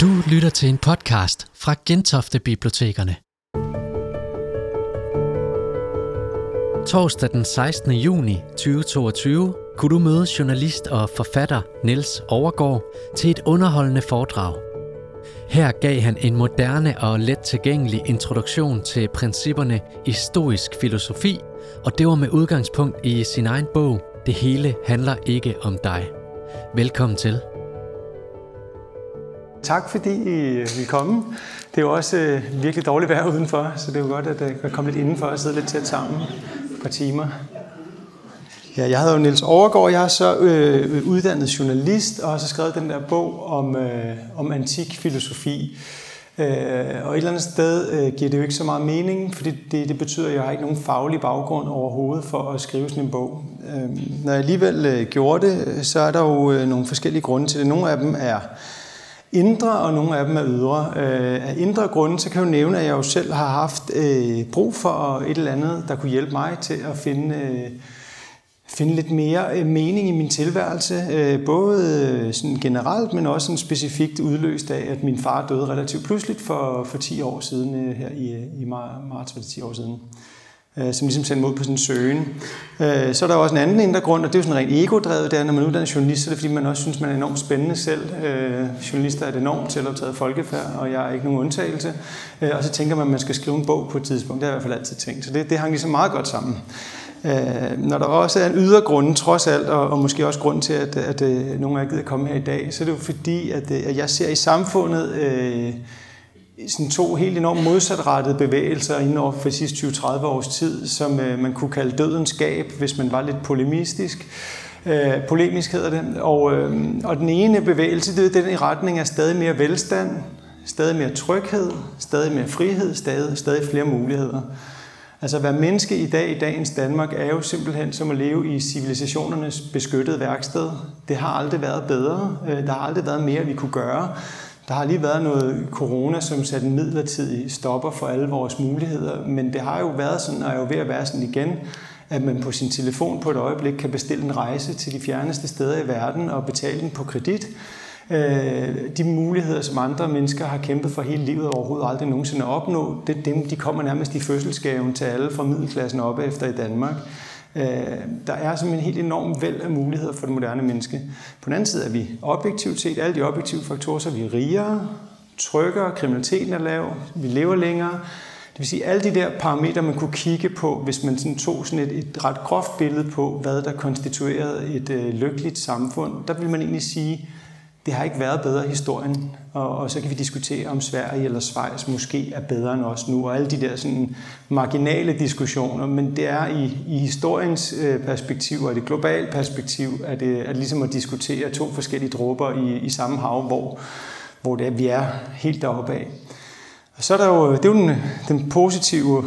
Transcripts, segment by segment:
Du lytter til en podcast fra Gentofte Bibliotekerne. Torsdag den 16. juni 2022 kunne du møde journalist og forfatter Niels Overgaard til et underholdende foredrag. Her gav han en moderne og let tilgængelig introduktion til principperne i stoisk filosofi, og det var med udgangspunkt i sin egen bog Det hele handler ikke om dig. Velkommen til. Tak fordi øh, I vil komme. Det er jo også øh, virkelig dårligt vejr udenfor, så det er jo godt at øh, komme lidt indenfor og sidde lidt tæt sammen et par timer. Ja, jeg hedder jo Niels Overgaard, jeg er så øh, uddannet journalist og har så skrevet den der bog om, øh, om antik filosofi. Øh, og et eller andet sted øh, giver det jo ikke så meget mening, fordi det, det betyder, at jeg har ikke nogen faglig baggrund overhovedet for at skrive sådan en bog. Øh, når jeg alligevel øh, gjorde det, så er der jo øh, nogle forskellige grunde til det. Nogle af dem er indre, og nogle af dem er ydre. Øh, af indre grunde, så kan jeg jo nævne, at jeg jo selv har haft øh, brug for et eller andet, der kunne hjælpe mig til at finde, øh, finde lidt mere mening i min tilværelse. Både sådan generelt, men også sådan specifikt udløst af, at min far døde relativt pludseligt for, for 10 år siden, her i, i marts var det 10 år siden øh, som ligesom sender mod på sådan en søgen. Øh, så er der også en anden indre grund, og det er jo sådan rent ego-drevet, der når man uddanner uddannet journalist, så er det fordi, man også synes, man er enormt spændende selv. Øh, journalister er et enormt selvoptaget folkefærd, og jeg er ikke nogen undtagelse. Øh, og så tænker man, at man skal skrive en bog på et tidspunkt. Det har jeg i hvert fald altid tænkt. Så det, det hang ligesom meget godt sammen. Øh, når der også er en ydre grund, trods alt, og, og måske også grund til, at, at, at nogle af jer gider komme her i dag, så er det jo fordi, at, øh, at jeg ser i samfundet... Øh, sådan to helt enormt modsatrettede bevægelser inden over for de sidste 20-30 års tid, som øh, man kunne kalde dødens gab, hvis man var lidt polemistisk. Øh, polemisk hedder det. Og, øh, og den ene bevægelse, det er den i retning af stadig mere velstand, stadig mere tryghed, stadig mere frihed, stadig, stadig flere muligheder. Altså at være menneske i dag i dagens Danmark er jo simpelthen som at leve i civilisationernes beskyttede værksted. Det har aldrig været bedre. Øh, der har aldrig været mere, vi kunne gøre. Der har lige været noget corona, som satte en midlertidig stopper for alle vores muligheder, men det har jo været sådan, og er jo ved at være sådan igen, at man på sin telefon på et øjeblik kan bestille en rejse til de fjerneste steder i verden og betale den på kredit. Øh, de muligheder, som andre mennesker har kæmpet for hele livet og overhovedet aldrig nogensinde at opnå, det, dem, de kommer nærmest i fødselsgaven til alle fra middelklassen op efter i Danmark. Øh, der er som en helt enorm væld af muligheder for det moderne menneske. På den anden side er vi objektivt set, alle de objektive faktorer, så er vi rigere, tryggere, kriminaliteten er lav, vi lever længere. Det vil sige, alle de der parametre, man kunne kigge på, hvis man sådan tog sådan et, et ret groft billede på, hvad der konstituerede et øh, lykkeligt samfund, der vil man egentlig sige, det har ikke været bedre i historien, og, og så kan vi diskutere, om Sverige eller Schweiz måske er bedre end os nu, og alle de der sådan marginale diskussioner, men det er i, i historiens øh, perspektiv, og det globale perspektiv, at det er ligesom at diskutere to forskellige dråber i, i samme hav, hvor, hvor det er, vi er helt deroppe af. Og så er der jo, det er jo den, den positive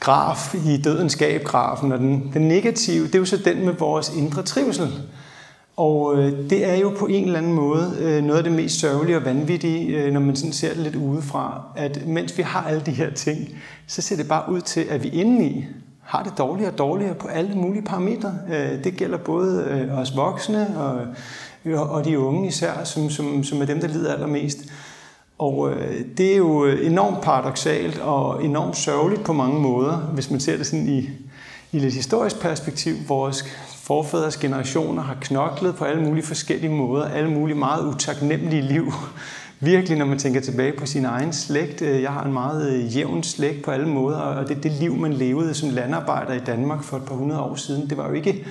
graf i dødens grafen og den, den negative, det er jo så den med vores indre trivsel. Og øh, det er jo på en eller anden måde øh, noget af det mest sørgelige og vanvittige, øh, når man sådan ser det lidt udefra, at mens vi har alle de her ting, så ser det bare ud til, at vi indeni har det dårligere og dårligere på alle mulige parametre. Øh, det gælder både øh, os voksne og, øh, og de unge især, som, som, som er dem, der lider allermest. Og det er jo enormt paradoxalt og enormt sørgeligt på mange måder, hvis man ser det sådan i, i lidt historisk perspektiv. Vores forfædres generationer har knoklet på alle mulige forskellige måder, alle mulige meget utaknemmelige liv. Virkelig, når man tænker tilbage på sin egen slægt. Øh, jeg har en meget øh, jævn slægt på alle måder, og det, det liv, man levede som landarbejder i Danmark for et par hundrede år siden, det var jo ikke,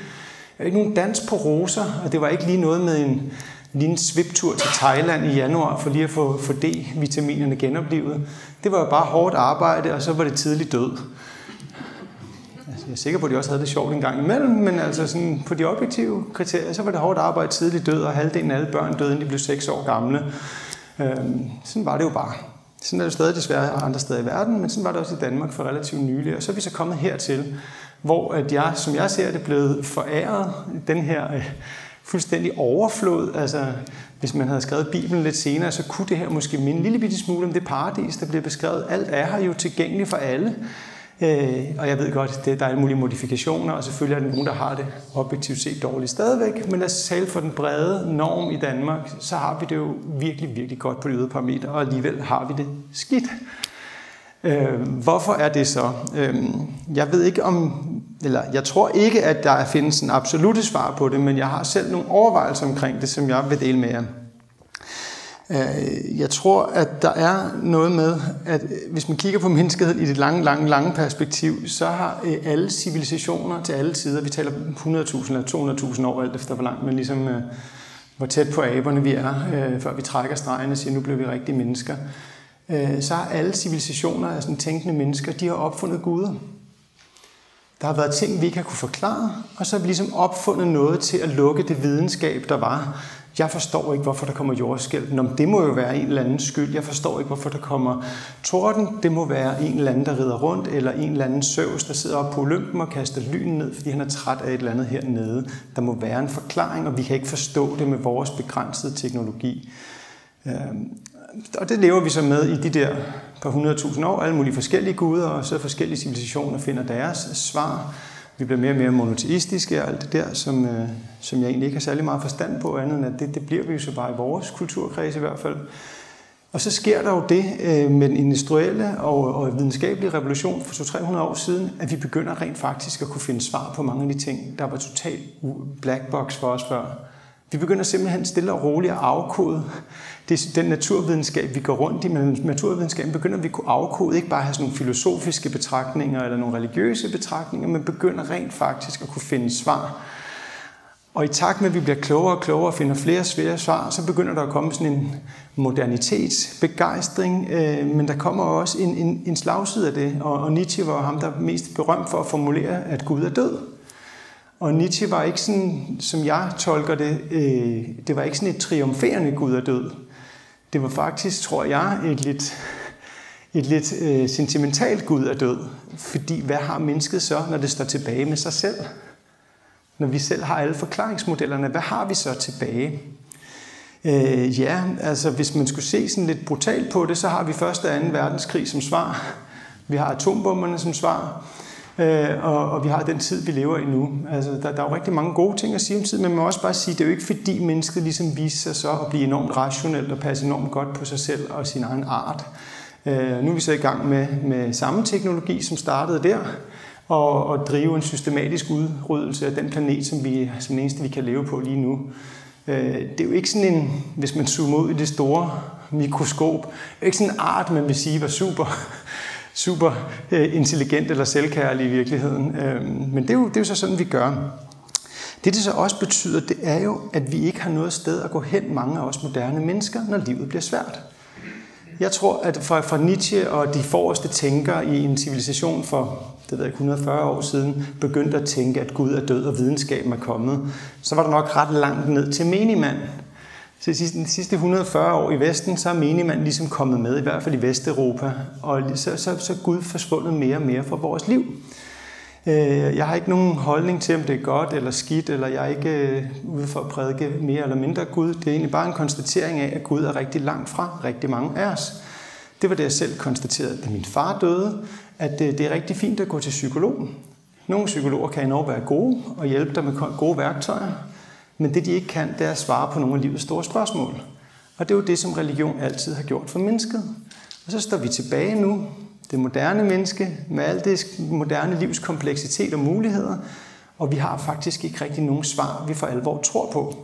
ikke nogen dans på roser, og det var ikke lige noget med en lille sviptur til Thailand i januar for lige at få, få D-vitaminerne genoplevet. Det var jo bare hårdt arbejde, og så var det tidlig død. Jeg er sikker på, at de også havde det sjovt en gang imellem, men altså sådan, på de objektive kriterier, så var det hårdt arbejde tidligt død, og halvdelen af alle børn døde, inden de blev 6 år gamle. Øhm, sådan var det jo bare. Sådan er det stadig desværre andre steder i verden, men sådan var det også i Danmark for relativt nylig. Og så er vi så kommet hertil, hvor at jeg, som jeg ser det, blevet foræret den her øh, fuldstændig overflod. Altså, hvis man havde skrevet Bibelen lidt senere, så kunne det her måske minde en lille bitte smule om det paradis, der bliver beskrevet. Alt er her jo tilgængeligt for alle. Øh, og jeg ved godt, at der er mulige modifikationer, og selvfølgelig er der nogen, der har det objektivt set dårligt stadigvæk. Men lad os tale for den brede norm i Danmark, så har vi det jo virkelig, virkelig godt på de ydre parametre, og alligevel har vi det skidt. Øh, hvorfor er det så? Øh, jeg ved ikke om, eller jeg tror ikke, at der findes en absolut svar på det, men jeg har selv nogle overvejelser omkring det, som jeg vil dele med jer. Øh, jeg tror, at der er noget med, at øh, hvis man kigger på menneskeheden i det lange, lange, lange perspektiv, så har øh, alle civilisationer til alle tider, vi taler 100.000 eller 200.000 år, alt efter hvor langt man ligesom, øh, hvor tæt på aberne vi er, før vi trækker stregen og siger, nu bliver vi rigtige mennesker, så har alle civilisationer af sådan tænkende mennesker, de har opfundet guder. Der har været ting, vi ikke har kunne forklare, og så har vi ligesom opfundet noget til at lukke det videnskab, der var. Jeg forstår ikke, hvorfor der kommer jordskælv. Nå, det må jo være en eller anden skyld. Jeg forstår ikke, hvorfor der kommer torden. Det må være en eller anden, der rider rundt, eller en eller anden søvs, der sidder oppe på Olympen og kaster lyn ned, fordi han er træt af et eller andet hernede. Der må være en forklaring, og vi kan ikke forstå det med vores begrænsede teknologi. Øhm, og det lever vi så med i de der par 100.000 år. Alle mulige forskellige guder, og så forskellige civilisationer finder deres svar vi bliver mere og mere monoteistiske og alt det der, som, øh, som jeg egentlig ikke har særlig meget forstand på, andet end at det, det bliver vi jo så bare i vores kulturkreds i hvert fald. Og så sker der jo det øh, med den industrielle og, og videnskabelige revolution for 200-300 år siden, at vi begynder rent faktisk at kunne finde svar på mange af de ting, der var totalt black box for os før. Vi begynder simpelthen stille og roligt at afkode det, den naturvidenskab, vi går rundt i, men naturvidenskaben begynder vi at kunne afkode, ikke bare have sådan nogle filosofiske betragtninger eller nogle religiøse betragtninger, men begynder rent faktisk at kunne finde svar. Og i takt med, at vi bliver klogere og klogere og finder flere svære svar, så begynder der at komme sådan en modernitetsbegejstring, øh, men der kommer også en, en, en slagside af det, og, og Nietzsche var ham, der er mest berømt for at formulere, at Gud er død. Og Nietzsche var ikke sådan, som jeg tolker det, øh, det var ikke sådan et triumferende Gud er død. Det var faktisk, tror jeg, et lidt, et lidt øh, sentimentalt Gud er død. Fordi hvad har mennesket så, når det står tilbage med sig selv? Når vi selv har alle forklaringsmodellerne, hvad har vi så tilbage? Øh, ja, altså hvis man skulle se sådan lidt brutalt på det, så har vi første og anden verdenskrig som svar. Vi har atombomberne som svar. Øh, og, og vi har den tid, vi lever i nu. Altså, der, der er jo rigtig mange gode ting at sige om tid, men man må også bare sige, det er jo ikke fordi mennesket ligesom viser sig så at blive enormt rationelt og passe enormt godt på sig selv og sin egen art. Øh, nu er vi så i gang med, med samme teknologi, som startede der, og, og drive en systematisk udryddelse af den planet, som vi som den eneste, vi kan leve på lige nu. Øh, det er jo ikke sådan en, hvis man zoomer ud i det store mikroskop, det er ikke sådan en art, man vil sige var super super øh, intelligent eller selvkærlig i virkeligheden. Øhm, men det er, jo, det er jo så sådan, vi gør. Det, det så også betyder, det er jo, at vi ikke har noget sted at gå hen, mange af os moderne mennesker, når livet bliver svært. Jeg tror, at fra, fra Nietzsche og de forreste tænkere i en civilisation for det ved jeg, 140 år siden, begyndte at tænke, at Gud er død og videnskaben er kommet, så var der nok ret langt ned til menigmand. Så de sidste 140 år i Vesten, så er menigmand ligesom kommet med, i hvert fald i Vesteuropa, og så, så, så er Gud forsvundet mere og mere fra vores liv. Øh, jeg har ikke nogen holdning til, om det er godt eller skidt, eller jeg er ikke øh, ude for at prædike mere eller mindre Gud. Det er egentlig bare en konstatering af, at Gud er rigtig langt fra rigtig mange af os. Det var det, jeg selv konstaterede, da min far døde, at øh, det er rigtig fint at gå til psykolog. Nogle psykologer kan enormt være gode og hjælpe dig med gode værktøjer. Men det, de ikke kan, det er at svare på nogle af livets store spørgsmål. Og det er jo det, som religion altid har gjort for mennesket. Og så står vi tilbage nu, det moderne menneske, med alt det moderne livs kompleksitet og muligheder, og vi har faktisk ikke rigtig nogen svar, vi for alvor tror på.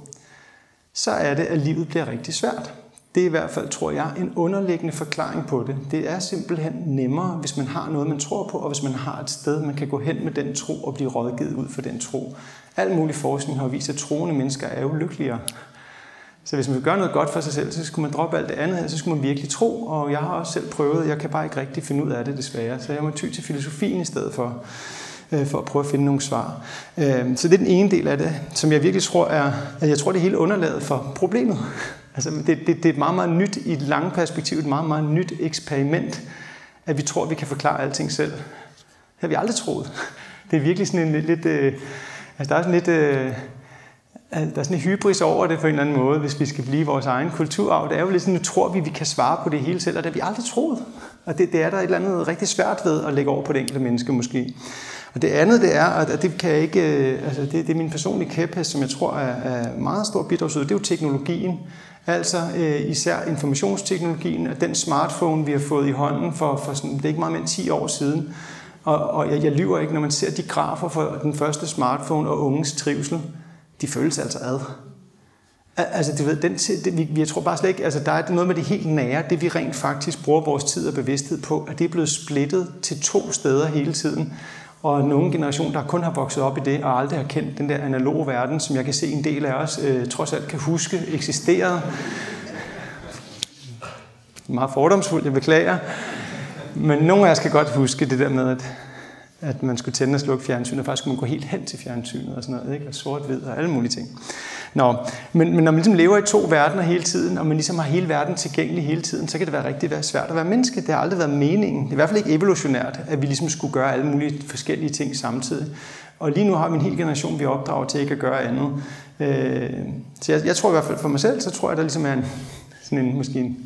Så er det, at livet bliver rigtig svært. Det er i hvert fald, tror jeg, en underliggende forklaring på det. Det er simpelthen nemmere, hvis man har noget, man tror på, og hvis man har et sted, man kan gå hen med den tro og blive rådgivet ud for den tro. Al mulig forskning har vist, at troende mennesker er ulykkeligere. Så hvis man vil gøre noget godt for sig selv, så skulle man droppe alt det andet, så skulle man virkelig tro, og jeg har også selv prøvet, jeg kan bare ikke rigtig finde ud af det desværre, så jeg må ty til filosofien i stedet for, øh, for at prøve at finde nogle svar. Øh, så det er den ene del af det, som jeg virkelig tror er, at jeg tror det er hele underlaget for problemet. Altså det, det, det er et meget, meget nyt, i et langt perspektiv, et meget, meget nyt eksperiment, at vi tror, at vi kan forklare alting selv. Det har vi aldrig troet. Det er virkelig sådan en lidt... lidt øh, Altså, der er sådan lidt... Øh, der er sådan en hybris over det på en eller anden måde, hvis vi skal blive vores egen kulturarv. Det er jo lidt sådan, nu tror vi, vi kan svare på det hele selv, og det har vi aldrig troet. Og det, det er der et eller andet rigtig svært ved at lægge over på det enkelte menneske måske. Og det andet, det er, at det kan jeg ikke, øh, altså det, det er min personlige kæphest, som jeg tror er, er meget stor bidragsyder, det er jo teknologien. Altså øh, især informationsteknologien og den smartphone, vi har fået i hånden for, for sådan, det er ikke meget mere end 10 år siden. Og, og jeg, jeg lyver ikke, når man ser de grafer for den første smartphone og unges trivsel, de føles altså ad. Altså, du ved, den, det, vi, jeg tror bare slet ikke, altså der er noget med det helt nære, det vi rent faktisk bruger vores tid og bevidsthed på, at det er blevet splittet til to steder hele tiden. Og nogen generation, der kun har vokset op i det, og aldrig har kendt den der analoge verden, som jeg kan se en del af os øh, trods alt kan huske eksisterede. Meget fordomsfuldt, jeg beklager. Men nogle af jer skal godt huske det der med, at at man skulle tænde og slukke fjernsynet, og faktisk skulle man gå helt hen til fjernsynet og sådan noget, ikke? og sort-hvid og alle mulige ting. Nå, men, men når man ligesom lever i to verdener hele tiden, og man ligesom har hele verden tilgængelig hele tiden, så kan det være rigtig være svært at være menneske. Det har aldrig været meningen. Det er i hvert fald ikke evolutionært, at vi ligesom skulle gøre alle mulige forskellige ting samtidig. Og lige nu har vi en hel generation, vi opdrager til ikke at gøre andet. Øh, så jeg, jeg tror i hvert fald for mig selv, så tror jeg, der ligesom er en, sådan en, måske en,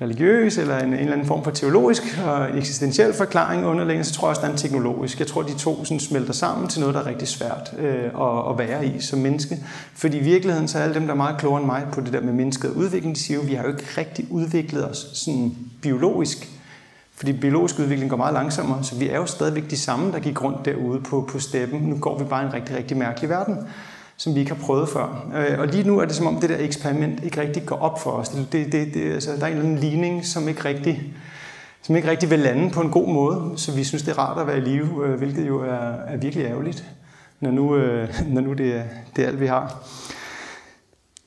religiøs eller en, en eller anden form for teologisk og eksistentiel forklaring underliggende, så tror jeg også, der er en teknologisk. Jeg tror, de to sådan, smelter sammen til noget, der er rigtig svært øh, at, at være i som menneske. Fordi i virkeligheden, så er alle dem, der er meget klogere end mig på det der med mennesket og udvikling, de siger jo, vi har jo ikke rigtig udviklet os sådan biologisk. Fordi biologisk udvikling går meget langsommere, så vi er jo stadigvæk de samme, der gik rundt derude på, på steppen. Nu går vi bare i en rigtig, rigtig mærkelig verden som vi ikke har prøvet før. Øh, og lige nu er det som om, det der eksperiment ikke rigtig går op for os. Det, det, det, altså, der er en eller anden ligning, som ikke rigtig som ikke rigtig vil lande på en god måde, så vi synes, det er rart at være i live, øh, hvilket jo er, er virkelig ærgerligt, når nu, øh, når nu det, er, det er alt, vi har.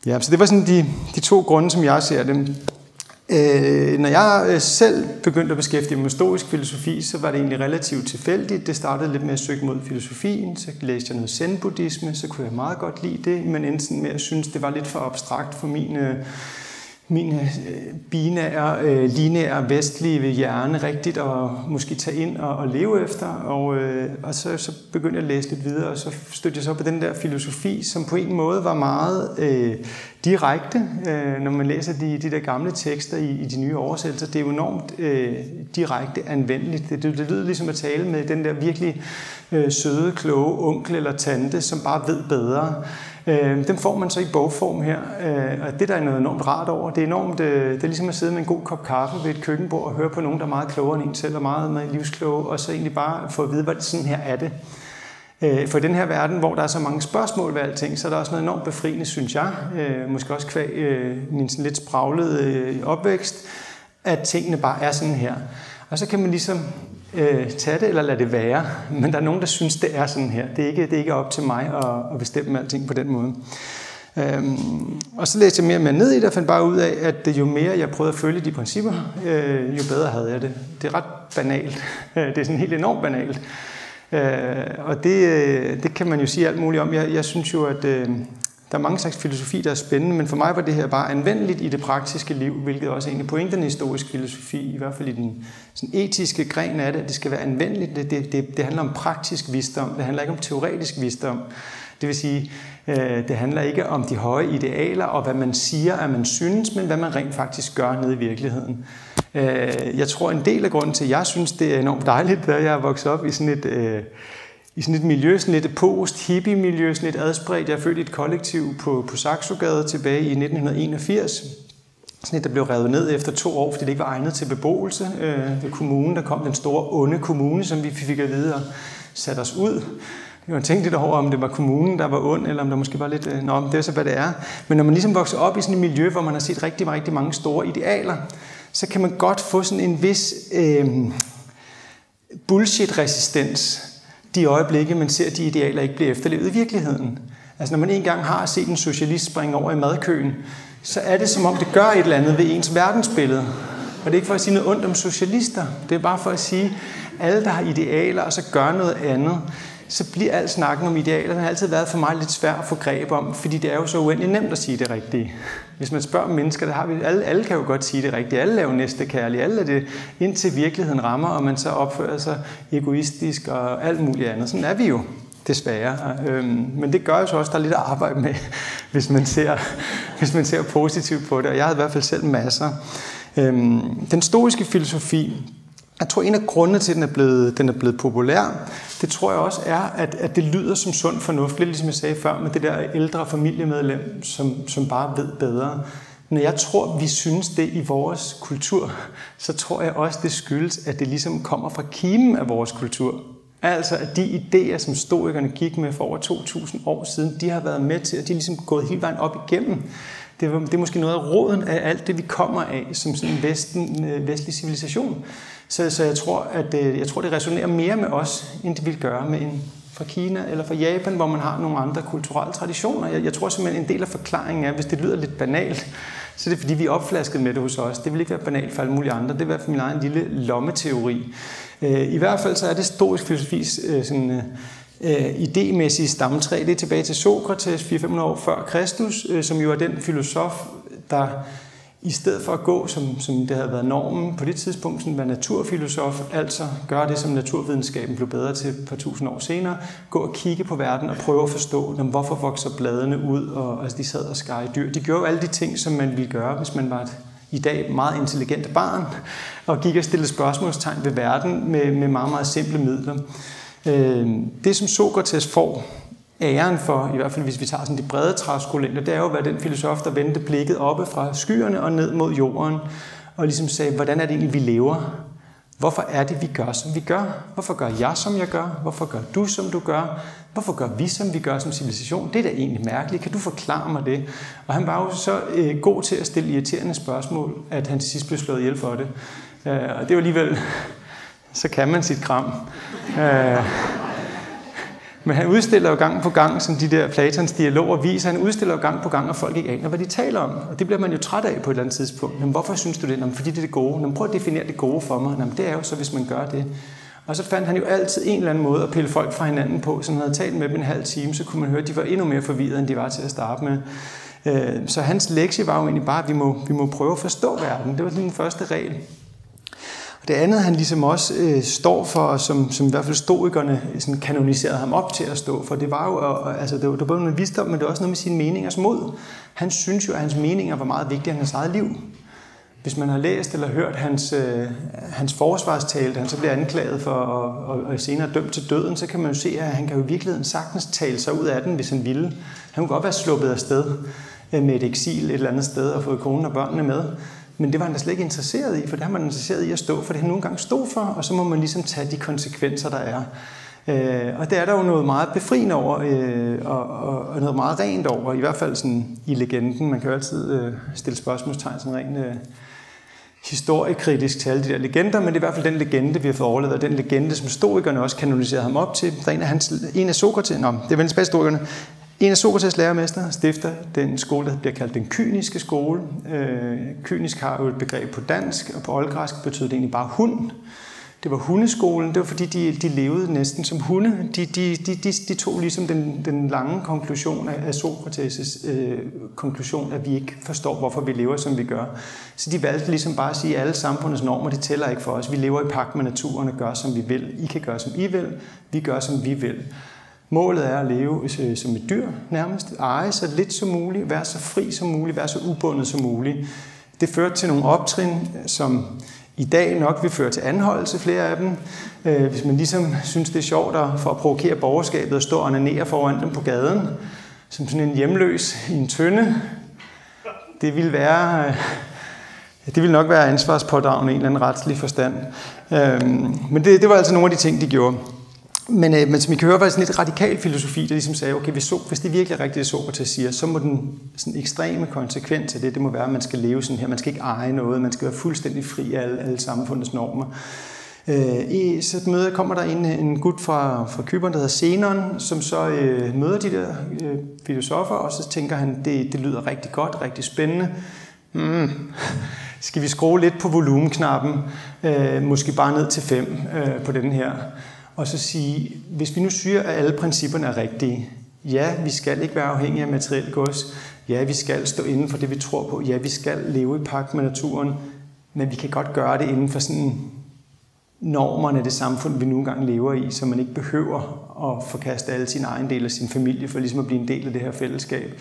Ja, så det var sådan de, de to grunde, som jeg ser dem. Øh, når jeg øh, selv begyndte at beskæftige mig med stoisk filosofi, så var det egentlig relativt tilfældigt. Det startede lidt med at søge mod filosofien, så læste jeg noget zen-buddhisme, så kunne jeg meget godt lide det, men endte med at synes, det var lidt for abstrakt for min øh, min øh, binære, øh, linære, vestlige hjerne rigtigt at måske tage ind og, og leve efter. Og, øh, og så, så begyndte jeg at læse lidt videre, og så stødte jeg så på den der filosofi, som på en måde var meget øh, direkte. Øh, når man læser de, de der gamle tekster i, i de nye oversættelser, det er jo enormt øh, direkte anvendeligt. Det, det, det lyder ligesom at tale med den der virkelig øh, søde, kloge onkel eller tante, som bare ved bedre. Øh, dem får man så i bogform her, øh, og det der er noget enormt rart over. Det er enormt, øh, det er ligesom at sidde med en god kop kaffe ved et køkkenbord og høre på nogen, der er meget klogere end en selv, og meget, meget livskloge, og så egentlig bare få at vide, hvad det sådan her er det. Øh, for i den her verden, hvor der er så mange spørgsmål ved alting, så er der også noget enormt befriende, synes jeg, øh, måske også kvæg øh, min sådan lidt spraglede øh, opvækst, at tingene bare er sådan her. Og så kan man ligesom øh, tage det eller lade det være. Men der er nogen, der synes, det er sådan her. Det er ikke, det er ikke op til mig at, at bestemme alting på den måde. Øhm, og så læste jeg mere og mere ned i det, og fandt bare ud af, at jo mere jeg prøvede at følge de principper, øh, jo bedre havde jeg det. Det er ret banalt. det er sådan helt enormt banalt. Øh, og det, øh, det kan man jo sige alt muligt om. Jeg, jeg synes jo, at øh, der er mange slags filosofi, der er spændende, men for mig var det her bare anvendeligt i det praktiske liv, hvilket også er en af pointerne i historisk filosofi, i hvert fald i den sådan etiske gren af det, at det skal være anvendeligt. Det, det, det, det handler om praktisk visdom, det handler ikke om teoretisk visdom. Det vil sige, øh, det handler ikke om de høje idealer og hvad man siger, at man synes, men hvad man rent faktisk gør nede i virkeligheden. Øh, jeg tror, en del af grunden til, at jeg synes, det er enormt dejligt, at jeg er vokset op i sådan et... Øh, i sådan et miljø, sådan et post-hippie-miljø, sådan lidt adspredt. Jeg er født i et kollektiv på, på Saxogade tilbage i 1981. Sådan et, der blev revet ned efter to år, fordi det ikke var egnet til beboelse. Øh, ved kommunen, der kom den store onde kommune, som vi fik at vide og satte os ud. Jeg har tænkt lidt over, om det var kommunen, der var ond, eller om der måske var lidt... Øh, nå, det er så, hvad det er. Men når man ligesom vokser op i sådan et miljø, hvor man har set rigtig, rigtig mange store idealer, så kan man godt få sådan en vis øh, bullshit-resistens de øjeblikke, man ser, at de idealer ikke bliver efterlevet i virkeligheden. Altså når man engang har set en socialist springe over i madkøen, så er det som om, det gør et eller andet ved ens verdensbillede. Og det er ikke for at sige noget ondt om socialister. Det er bare for at sige, at alle, der har idealer, og så gør noget andet, så bliver al snakken om idealer, den har altid været for mig lidt svær at få greb om, fordi det er jo så uendelig nemt at sige det rigtige. Hvis man spørger mennesker, der har vi, alle, alle kan jo godt sige det rigtige, alle er næste kærlige, alle er det, indtil virkeligheden rammer, og man så opfører sig egoistisk og alt muligt andet. Sådan er vi jo. desværre. Øhm, men det gør jo så også, der er lidt at arbejde med, hvis man ser, hvis man ser positivt på det. Og jeg har i hvert fald selv masser. Øhm, den stoiske filosofi, jeg tror, en af grundene til, at den er blevet, den er blevet populær, det tror jeg også er, at, at det lyder som sund fornuft. Lidt ligesom jeg sagde før med det der ældre familiemedlem, som, som bare ved bedre. Når jeg tror, vi synes det i vores kultur, så tror jeg også, det skyldes, at det ligesom kommer fra kimen af vores kultur. Altså, at de idéer, som stoikerne gik med for over 2.000 år siden, de har været med til, at de er ligesom gået hele vejen op igennem. Det er, det er måske noget af råden af alt det, vi kommer af som sådan en vesten, øh, vestlig civilisation. Så, så jeg, tror, at, øh, jeg tror, det resonerer mere med os, end det vil gøre med en fra Kina eller fra Japan, hvor man har nogle andre kulturelle traditioner. Jeg, jeg tror simpelthen, en del af forklaringen er, hvis det lyder lidt banalt, så det er fordi, vi er opflasket med det hos os. Det vil ikke være banalt for alle mulige andre. Det er i hvert fald min egen lille lommeteori. Øh, I hvert fald så er det historisk filosofis øh, sådan, øh, idémæssige stamtræ. Det er tilbage til Sokrates 400-500 år før Kristus, som jo er den filosof, der i stedet for at gå, som, som det havde været normen på det tidspunkt, sådan være naturfilosof, altså gøre det, som naturvidenskaben blev bedre til et par tusind år senere, gå og kigge på verden og prøve at forstå, jamen, hvorfor vokser bladene ud, og altså, de sad og skar i dyr. De gjorde jo alle de ting, som man ville gøre, hvis man var et i dag meget intelligent barn, og gik og stillede spørgsmålstegn ved verden med, med meget, meget simple midler. Øh, det, som Sokrates får æren for, i hvert fald hvis vi tager sådan de brede træskolængder, det er jo at være den filosof, der vendte blikket oppe fra skyerne og ned mod jorden, og ligesom sagde, hvordan er det egentlig, vi lever? Hvorfor er det, vi gør, som vi gør? Hvorfor gør jeg, som jeg gør? Hvorfor gør du, som du gør? Hvorfor gør vi, som vi gør som civilisation? Det er da egentlig mærkeligt. Kan du forklare mig det? Og han var jo så øh, god til at stille irriterende spørgsmål, at han til sidst blev slået ihjel for det. Øh, og det er jo alligevel, så kan man sit kram. Øh, men han udstiller jo gang på gang, som de der Platons dialoger viser, han udstiller jo gang på gang, at folk ikke aner, hvad de taler om. Og det bliver man jo træt af på et eller andet tidspunkt. Men hvorfor synes du det? Jamen, fordi det er det gode. Jamen, prøv at definere det gode for mig. Jamen, det er jo så, hvis man gør det. Og så fandt han jo altid en eller anden måde at pille folk fra hinanden på. Så han havde talt med dem en halv time, så kunne man høre, at de var endnu mere forvirrede, end de var til at starte med. Øh, så hans lektie var jo egentlig bare, at vi må, vi må prøve at forstå verden. Det var den første regel. Det andet, han ligesom også øh, står for, som, som i hvert fald stoikerne sådan kanoniserede ham op til at stå for, det var jo, og, altså, det var, det var både noget visdom, men det var også noget med sine meningers mod. Han synes jo, at hans meninger var meget vigtigere end hans eget liv. Hvis man har læst eller hørt hans, øh, hans forsvarstale, da han så bliver anklaget for og, og, og senere dømt til døden, så kan man jo se, at han kan jo i virkeligheden sagtens tale sig ud af den, hvis han ville. Han kunne godt være sluppet af sted øh, med et eksil et eller andet sted og fået konen og børnene med. Men det var han da slet ikke interesseret i, for det har man interesseret i at stå for det, han nogle gange stod for, og så må man ligesom tage de konsekvenser, der er. Øh, og det er der jo noget meget befriende over, øh, og, og, og noget meget rent over, i hvert fald sådan i legenden. Man kan jo altid øh, stille spørgsmålstegn sådan rent øh, historiekritisk til alle de der legender, men det er i hvert fald den legende, vi har fået overlevet, den legende, som historikerne også kanoniserede ham op til. Der er en af, hans, en af Sokrates, nå, det er vel tilbage historikerne, en af Sokrates lærermester stifter den skole, der bliver kaldt den kyniske skole. Øh, kynisk har jo et begreb på dansk, og på oldgræsk betød det egentlig bare hund. Det var hundeskolen, det var fordi, de, de levede næsten som hunde. De, de, de, de, de tog ligesom den, den lange konklusion af, af Sokrates' øh, konklusion, at vi ikke forstår, hvorfor vi lever, som vi gør. Så de valgte ligesom bare at sige, at alle samfundets normer, det tæller ikke for os. Vi lever i pagt med naturen og gør, som vi vil. I kan gøre, som I vil. Vi gør, som vi vil. Målet er at leve øh, som et dyr nærmest, eje så lidt som muligt, være så fri som muligt, være så ubundet som muligt. Det førte til nogle optrin, som i dag nok vil føre til anholdelse, flere af dem. Øh, hvis man ligesom synes, det er sjovt at, for at provokere borgerskabet og stå og onanere foran dem på gaden, som sådan en hjemløs i en tønde, det ville være... Øh, det ville nok være ansvarspådragende i en eller anden retslig forstand. Øhm, men det, det var altså nogle af de ting, de gjorde. Men, øh, men som I kan høre, var det sådan lidt radikal filosofi, der ligesom sagde, okay, hvis, so, hvis det virkelig er rigtigt, det Sokrates siger, så må den sådan ekstreme konsekvens af det, det må være, at man skal leve sådan her. Man skal ikke eje noget, man skal være fuldstændig fri af alle, alle samfundets normer. Øh, I så et møde kommer der en, en gut fra, fra Kyberen, der hedder Zenon, som så øh, møder de der øh, filosofer, og så tænker han, det, det lyder rigtig godt, rigtig spændende. Mm. Skal vi skrue lidt på volumenknappen, øh, måske bare ned til 5 øh, på den her og så sige, hvis vi nu siger, at alle principperne er rigtige, ja, vi skal ikke være afhængige af materiel gods, ja, vi skal stå inden for det, vi tror på, ja, vi skal leve i pagt med naturen, men vi kan godt gøre det inden for sådan normerne af det samfund, vi nu engang lever i, så man ikke behøver at forkaste alle sine egen del af sin familie, for ligesom at blive en del af det her fællesskab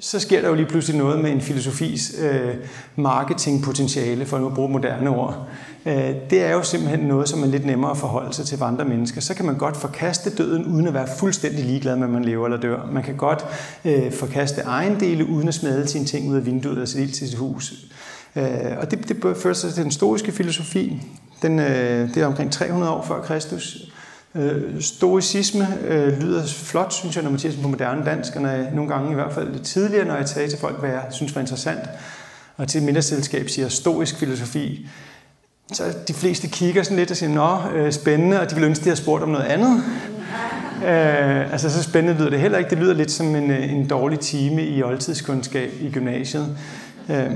så sker der jo lige pludselig noget med en filosofis øh, marketingpotentiale, for nu at bruge moderne ord. Øh, det er jo simpelthen noget, som er lidt nemmere at forholde sig til for andre mennesker. Så kan man godt forkaste døden, uden at være fuldstændig ligeglad med, om man lever eller dør. Man kan godt øh, forkaste ejendele, uden at smade sine ting ud af vinduet og sætte til sit hus. Øh, og det, det fører sig til den stoiske filosofi. Den, øh, det er omkring 300 år før Kristus. Øh, stoicisme øh, lyder flot, synes jeg, når man siger på moderne dansk, og når jeg, nogle gange i hvert fald lidt tidligere, når jeg tager til folk, hvad jeg synes var interessant, og til et middagsselskab siger stoisk filosofi, så de fleste kigger sådan lidt og siger, nå, øh, spændende, og de vil ønske, de har spurgt om noget andet. Øh, altså så spændende lyder det heller ikke. Det lyder lidt som en, øh, en dårlig time i oldtidskundskab i gymnasiet. Øh,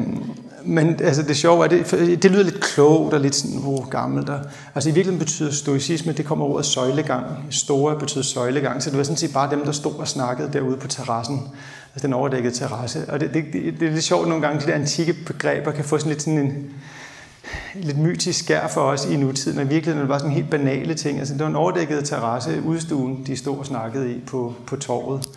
men altså, det sjove er, det, det lyder lidt klogt og lidt sådan, hvor gammelt. Og, altså i virkeligheden betyder stoicisme, det kommer ordet søjlegang. Store betyder søjlegang, så det var sådan set bare dem, der stod og snakkede derude på terrassen. Altså den overdækkede terrasse. Og det, det, det, det er lidt sjovt nogle gange, de der antikke begreber kan få sådan lidt sådan en, lidt mytisk skær for os i nutiden, og i virkeligheden var sådan helt banale ting. Altså, det var en overdækket terrasse, udstuen, de stod og snakkede i på, på torvet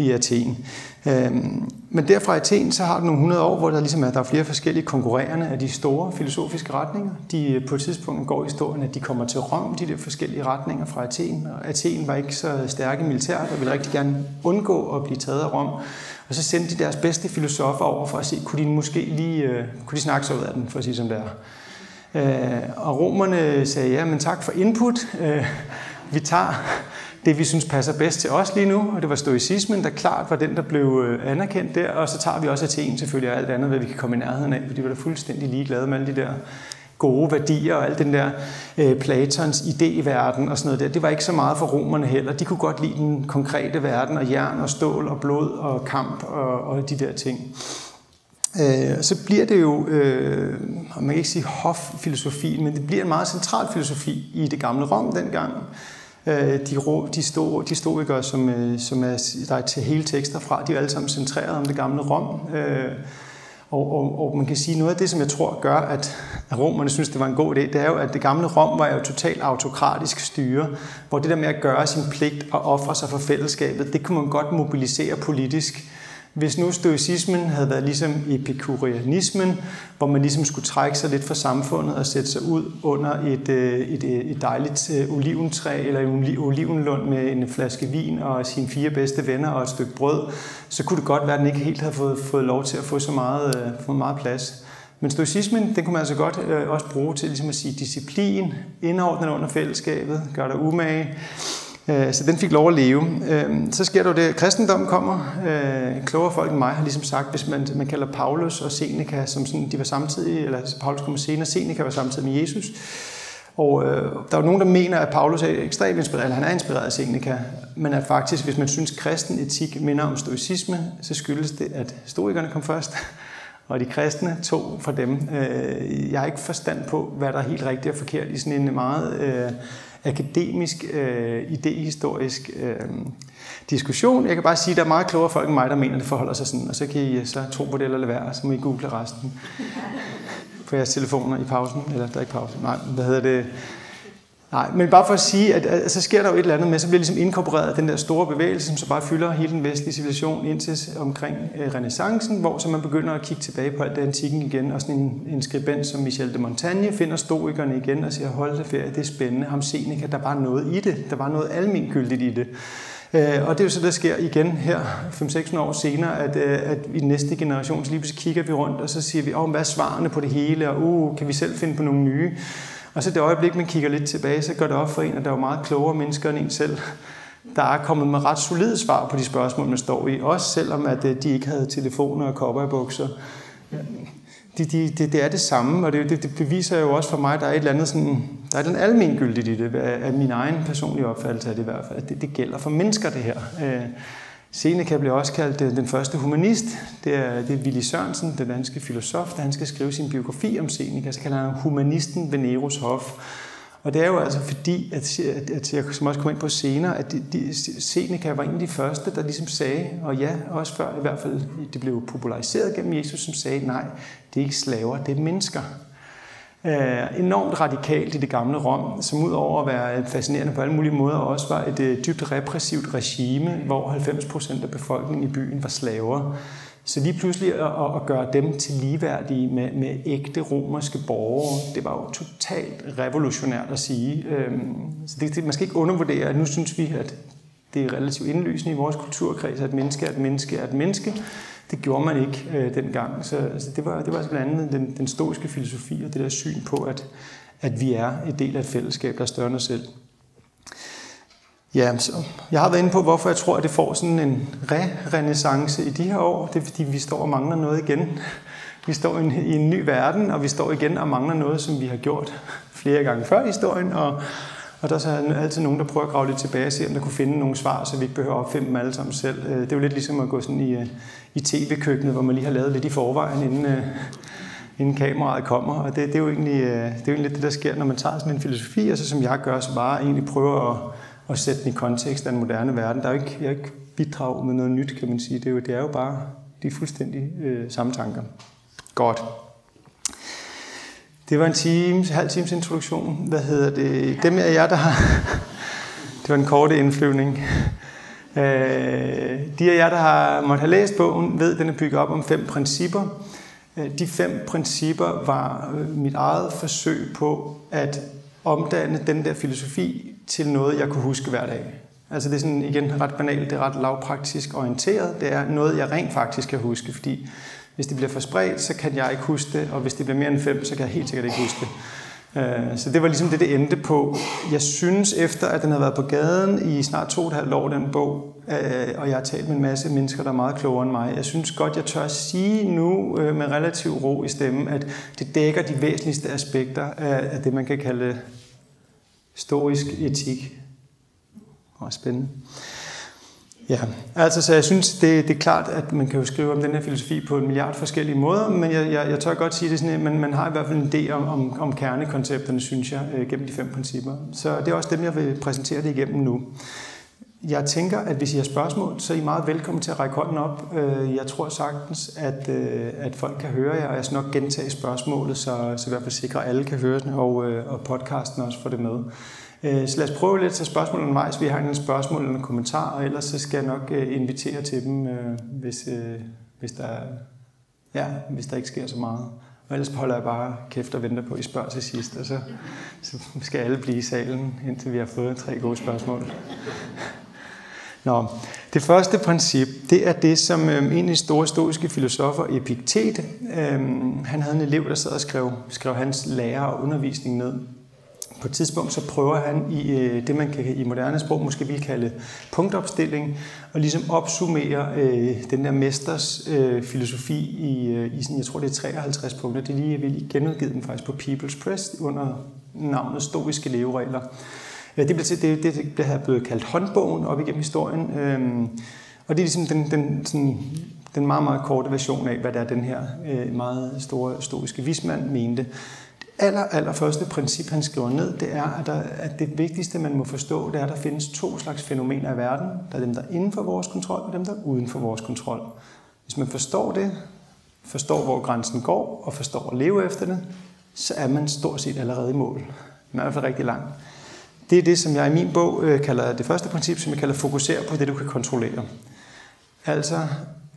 i Athen. Øhm, men derfra i Athen, så har du nogle hundrede år, hvor der ligesom er, der er flere forskellige konkurrerende af de store filosofiske retninger. De øh, på et tidspunkt går i historien, at de kommer til Rom, de der forskellige retninger fra Athen. Og Athen var ikke så stærke militært, og ville rigtig gerne undgå at blive taget af Rom. Og så sendte de deres bedste filosofer over for at se, kunne de måske lige øh, kunne de snakke sig ud af den, for at sige som det er. Uh, og romerne sagde, ja, men tak for input. Uh, vi tager det, vi synes passer bedst til os lige nu, og det var stoicismen, der klart var den, der blev øh, anerkendt der, og så tager vi også Athen selvfølgelig og alt andet, hvad vi kan komme i nærheden af, fordi de var da fuldstændig ligeglade med alle de der gode værdier og alt den der øh, Platons idéverden og sådan noget der. Det var ikke så meget for romerne heller. De kunne godt lide den konkrete verden og jern og stål og blod og kamp og, og de der ting. Øh, så bliver det jo, øh, man kan ikke sige hoffilosofi, men det bliver en meget central filosofi i det gamle Rom dengang. Øh, de, de, de, sto, de stoikere, som, øh, som er, der er til hele tekster fra, de er alle sammen centreret om det gamle Rom. Øh, og, og, og man kan sige, noget af det, som jeg tror gør, at romerne synes, det var en god idé, det er jo, at det gamle Rom var jo totalt autokratisk styre, hvor det der med at gøre sin pligt og ofre sig for fællesskabet, det kunne man godt mobilisere politisk. Hvis nu stoicismen havde været ligesom epikurianismen, hvor man ligesom skulle trække sig lidt fra samfundet og sætte sig ud under et, øh, et, øh, et dejligt øh, oliventræ eller en olivenlund med en flaske vin og sine fire bedste venner og et stykke brød, så kunne det godt være, at den ikke helt havde fået, fået lov til at få så meget, få meget plads. Men stoicismen, den kunne man altså godt også bruge til ligesom at sige disciplin, indordne under fællesskabet, gør dig umage, Øh, så den fik lov at leve. Øh, så sker der jo det, at kristendommen kommer. Øh, klogere folk end mig har ligesom sagt, hvis man, man kalder Paulus og Seneca, som sådan, de var samtidig, eller Paulus kommer senere, Seneca var samtidig med Jesus. Og øh, der er jo nogen, der mener, at Paulus er ekstremt inspireret, eller han er inspireret af Seneca, men at faktisk, hvis man synes, at kristen etik minder om stoicisme, så skyldes det, at stoikerne kom først, og de kristne tog fra dem. Jeg har ikke forstand på, hvad der er helt rigtigt og forkert i sådan en meget øh, akademisk, øh, idehistorisk øh, diskussion. Jeg kan bare sige, at der er meget klogere folk end mig, der mener, at det forholder sig sådan, og så kan I så tro på det eller lade være, så må I google resten. På jeres telefoner i pausen, eller der er ikke pause, nej, hvad hedder det, Nej, men bare for at sige, at, at så sker der jo et eller andet med, så bliver ligesom inkorporeret den der store bevægelse, som så bare fylder hele den vestlige civilisation indtil omkring øh, renaissancen, hvor så man begynder at kigge tilbage på alt det antikken igen, og sådan en, en skribent som Michel de Montaigne finder stoikerne igen og siger, hold da ferie, det er spændende, ham Seneca, der var noget i det, der var noget almindeligt i det. Øh, og det er jo så, der sker igen her 5-6 år senere, at, øh, at i næste generation, så lige pludselig kigger vi rundt, og så siger vi, oh, hvad er svarene på det hele, og uh, kan vi selv finde på nogle nye? Og så det øjeblik, man kigger lidt tilbage, så går det op for en, at der er meget klogere mennesker end en selv, der er kommet med ret solide svar på de spørgsmål, man står i. Også selvom at øh, de ikke havde telefoner og kopper De, de, det, det er det samme, og det, det, det beviser jo også for mig, at der er et eller andet sådan, der er den almengyldigt i det, af min egen personlige opfattelse af det i hvert fald, at det, det gælder for mennesker det her. Øh, Seneca blev også kaldt øh, den første humanist. Det er, det er Willy Sørensen, den danske filosof, der han skal skrive sin biografi om Seneca, så kalder han humanisten ved Neros hof. Og det er jo altså fordi, at, at, at jeg som også kommer ind på senere, at de, de, Seneca var en af de første, der ligesom sagde, og ja, også før i hvert fald det blev populariseret gennem Jesus, som sagde, nej, det er ikke slaver, det er mennesker øh, enormt radikalt i det gamle Rom, som udover at være fascinerende på alle mulige måder, også var et øh, dybt repressivt regime, hvor 90% af befolkningen i byen var slaver. Så lige pludselig at, at gøre dem til ligeværdige med, med ægte romerske borgere, det var jo totalt revolutionært at sige. Øhm, så det, det, man skal ikke undervurdere, at nu synes vi, at det er relativt indlysende i vores kulturkreds, at menneske er et menneske er et menneske. Det gjorde man ikke øh, dengang. Så altså, det, var, det var altså blandt andet den, den stoiske filosofi og det der syn på, at, at vi er en del af et fællesskab, der er større end os selv. Ja, så jeg har været inde på, hvorfor jeg tror, at det får sådan en re-renaissance i de her år. Det er, fordi vi står og mangler noget igen. Vi står i en, i en ny verden, og vi står igen og mangler noget, som vi har gjort flere gange før i historien. Og, og der er så altid nogen, der prøver at grave lidt tilbage og se, om der kunne finde nogle svar, så vi ikke behøver at opfinde dem alle sammen selv. Øh, det er jo lidt ligesom at gå sådan i, øh, i tv-køkkenet, hvor man lige har lavet lidt i forvejen, inden, øh, inden kameraet kommer. Og det, det, er jo egentlig, det er jo egentlig lidt det, der sker, når man tager sådan en filosofi, og så som jeg gør, så bare egentlig prøver at at sætte den i kontekst af den moderne verden. Der er jo ikke, jeg er ikke bidrag med noget nyt, kan man sige. Det er jo, det er jo bare de fuldstændig øh, samme tanker. Godt. Det var en times, halv times introduktion. Hvad hedder det? Dem af jer, der har... det var en korte indflyvning. Øh, de af jer, der har måtte have læst bogen, ved, at den er bygget op om fem principper. Øh, de fem principper var øh, mit eget forsøg på at omdanne den der filosofi til noget, jeg kunne huske hver dag. Altså det er sådan igen ret banalt, det er ret lavpraktisk orienteret. Det er noget, jeg rent faktisk kan huske, fordi hvis det bliver for spredt, så kan jeg ikke huske det, og hvis det bliver mere end fem, så kan jeg helt sikkert ikke huske det. Øh, så det var ligesom det, det endte på. Jeg synes, efter at den har været på gaden i snart to og et halvt år, den bog, øh, og jeg har talt med en masse mennesker, der er meget klogere end mig, jeg synes godt, jeg tør sige nu øh, med relativ ro i stemmen, at det dækker de væsentligste aspekter af det, man kan kalde stoisk etik. Og spændende. Ja, altså så jeg synes, det, det er klart, at man kan jo skrive om den her filosofi på en milliard forskellige måder, men jeg, jeg, jeg tør godt sige det sådan, at man, man har i hvert fald en idé om, om, om kernekoncepterne, synes jeg, øh, gennem de fem principper. Så det er også dem, jeg vil præsentere det igennem nu. Jeg tænker, at hvis I har spørgsmål, så er I meget velkommen til at række hånden op. Øh, jeg tror sagtens, at, øh, at folk kan høre jer, og jeg skal nok gentage spørgsmålet, så, så i hvert fald sikre, at alle kan høre det, og, øh, og podcasten også får det med. Øh, så lad os prøve lidt at spørgsmål undervejs. Vi har en spørgsmål eller en kommentar, og ellers så skal jeg nok øh, invitere til dem, øh, hvis, hvis, der, ja, hvis der ikke sker så meget. Og ellers holder jeg bare kæft og venter på, at I spørger til sidst, og så, så skal alle blive i salen, indtil vi har fået tre gode spørgsmål. Nå, det første princip, det er det, som øh, en af de store stoiske filosofer, Epiktet, øh, han havde en elev, der sad og skrev, skrev hans lærer og undervisning ned. På et tidspunkt så prøver han i øh, det, man kan i moderne sprog måske vil kalde punktopstilling, og ligesom opsummere øh, den der mesters øh, filosofi i, øh, i sådan, jeg tror det er 53 punkter. Det er lige, jeg vil lige genudgive dem faktisk på People's Press under navnet Stoiske leveregler. Det, blev, det, det, det her blevet kaldt håndbogen op igennem historien. øh, og det er ligesom den, den, sådan, den meget, meget korte version af, hvad der er den her øh, meget store stoiske vismand mente. Aller, aller første princip, han skriver ned, det er, at, der, at det vigtigste, man må forstå, det er, at der findes to slags fænomener i verden. Der er dem, der er inden for vores kontrol, og dem, der er uden for vores kontrol. Hvis man forstår det, forstår, hvor grænsen går, og forstår at leve efter det, så er man stort set allerede i mål. Man er i hvert fald rigtig langt. Det er det, som jeg i min bog øh, kalder det første princip, som jeg kalder fokusere på det, du kan kontrollere. Altså,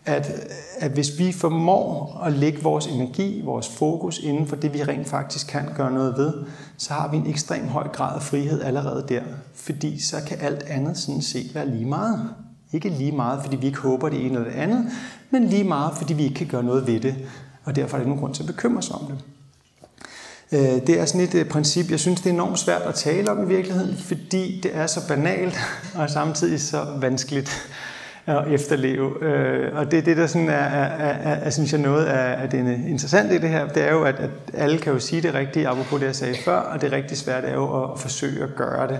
at, at hvis vi formår at lægge vores energi, vores fokus inden for det, vi rent faktisk kan gøre noget ved, så har vi en ekstrem høj grad af frihed allerede der. Fordi så kan alt andet sådan set være lige meget. Ikke lige meget, fordi vi ikke håber det ene eller det andet, men lige meget, fordi vi ikke kan gøre noget ved det. Og derfor er der ingen nogen grund til at bekymre sig om det. Øh, det er sådan et øh, princip, jeg synes, det er enormt svært at tale om i virkeligheden, fordi det er så banalt og samtidig så vanskeligt at efterleve. Øh, og det er det, der sådan er, er, er, er synes jeg, noget af, det interessante i det her, det er jo, at, at alle kan jo sige det rigtige, apropos det, jeg sagde før, og det rigtig svært er jo at forsøge at gøre det.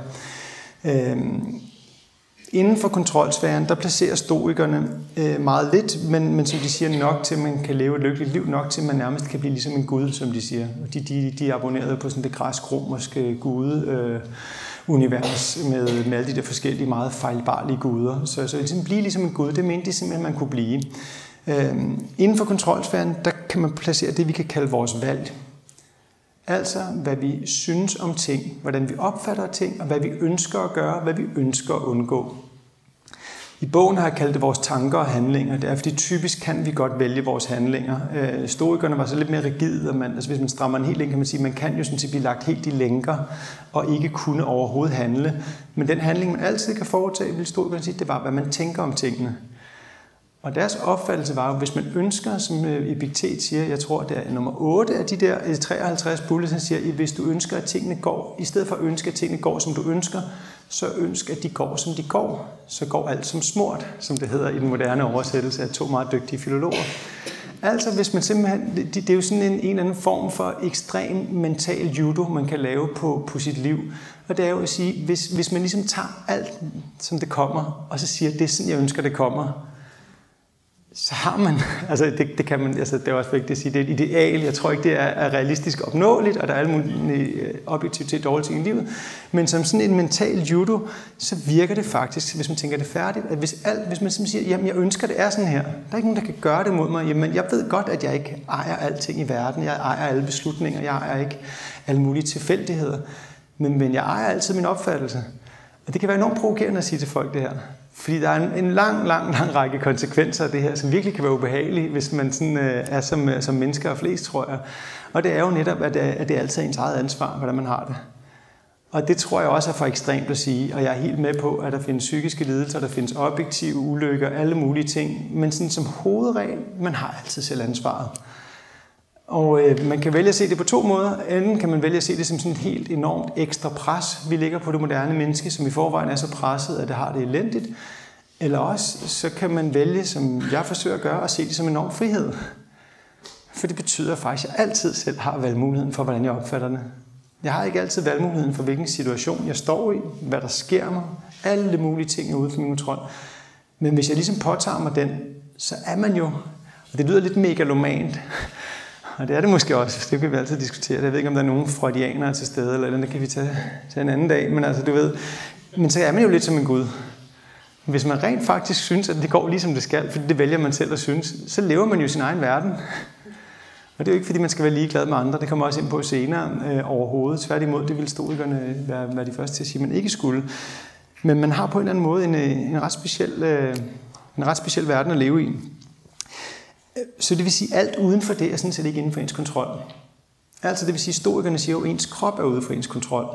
Øh, inden for kontrolsfæren, der placerer stoikerne øh, meget lidt, men, men som de siger, nok til, at man kan leve et lykkeligt liv, nok til, at man nærmest kan blive ligesom en gud, som de siger. Og de, de, de er abonneret på sådan det græsk-romerske gude, øh, univers med, med alle de der forskellige meget fejlbarlige guder. Så, så ligesom blive ligesom en gud, det mente de simpelthen, man kunne blive. Øhm, inden for kontrolsfæren, der kan man placere det, vi kan kalde vores valg. Altså, hvad vi synes om ting, hvordan vi opfatter ting, og hvad vi ønsker at gøre, hvad vi ønsker at undgå. I bogen har jeg kaldt det vores tanker og handlinger. Det er, fordi typisk kan vi godt vælge vores handlinger. Øh, Stoikerne var så lidt mere rigide, og man, altså hvis man strammer en helt ind, kan man sige, at man kan jo sådan set blive lagt helt i lænker, og ikke kunne overhovedet handle. Men den handling, man altid kan foretage, vil stoikerne sige, det var, hvad man tænker om tingene. Og deres opfattelse var at hvis man ønsker, som øh, Epiktet siger, jeg tror, det er nummer 8 af de der 53 bullets, bullet, han siger, at hvis du ønsker, at tingene går, i stedet for at ønske, at tingene går, som du ønsker, så ønsk, at de går, som de går. Så går alt som smurt, som det hedder i den moderne oversættelse af to meget dygtige filologer. Altså, hvis man simpelthen, det, det er jo sådan en, en eller anden form for ekstrem mental judo, man kan lave på, på sit liv. Og det er jo at sige, hvis, hvis man ligesom tager alt, som det kommer, og så siger, det er sådan, jeg ønsker, det kommer, så har man, altså det, det kan man, altså det er også vigtigt at sige, det er et ideal, jeg tror ikke, det er, er realistisk opnåeligt, og der er alle mulige øh, objektivt til dårlige ting i livet, men som sådan en mental judo, så virker det faktisk, hvis man tænker det færdigt, at hvis, alt, hvis man simpelthen siger, jamen jeg ønsker, det er sådan her, der er ikke nogen, der kan gøre det mod mig, jamen jeg ved godt, at jeg ikke ejer alting i verden, jeg ejer alle beslutninger, jeg ejer ikke alle mulige tilfældigheder, men, men jeg ejer altid min opfattelse. Og det kan være enormt provokerende at sige til folk det her. Fordi der er en, en lang, lang, lang række konsekvenser af det her, som virkelig kan være ubehagelige, hvis man sådan, øh, er som, øh, som mennesker og flest, tror jeg. Og det er jo netop, at det, at det er altid ens eget ansvar, hvordan man har det. Og det tror jeg også er for ekstremt at sige, og jeg er helt med på, at der findes psykiske lidelser, der findes objektive ulykker, alle mulige ting. Men sådan som hovedregel, man har altid selv ansvaret. Og øh, man kan vælge at se det på to måder. Enten kan man vælge at se det som sådan et helt enormt ekstra pres, vi ligger på det moderne menneske, som i forvejen er så presset, at det har det elendigt. Eller også så kan man vælge, som jeg forsøger at gøre, at se det som en enorm frihed. For det betyder faktisk, at jeg altid selv har valgmuligheden for, hvordan jeg opfatter det. Jeg har ikke altid valgmuligheden for, hvilken situation jeg står i, hvad der sker mig, alle mulige ting er ude for min kontrol. Men hvis jeg ligesom påtager mig den, så er man jo, og det lyder lidt megalomant, og det er det måske også, det kan vi altid diskutere. Jeg ved ikke, om der er nogen freudianere til stede, eller det kan vi tage, tage en anden dag, men altså, du ved, men så er man jo lidt som en Gud. Hvis man rent faktisk synes, at det går lige som det skal, fordi det vælger man selv at synes, så lever man jo sin egen verden. Og det er jo ikke, fordi man skal være ligeglad med andre. Det kommer også ind på senere øh, overhovedet. Tværtimod, det ville stoikerne være, være de første til at sige, at man ikke skulle. Men man har på en eller anden måde en, øh, en, ret, speciel, øh, en ret speciel verden at leve i. Så det vil sige, at alt uden for det er sådan set ikke inden for ens kontrol. Altså det vil sige, at stoikerne siger jo, at ens krop er ude for ens kontrol.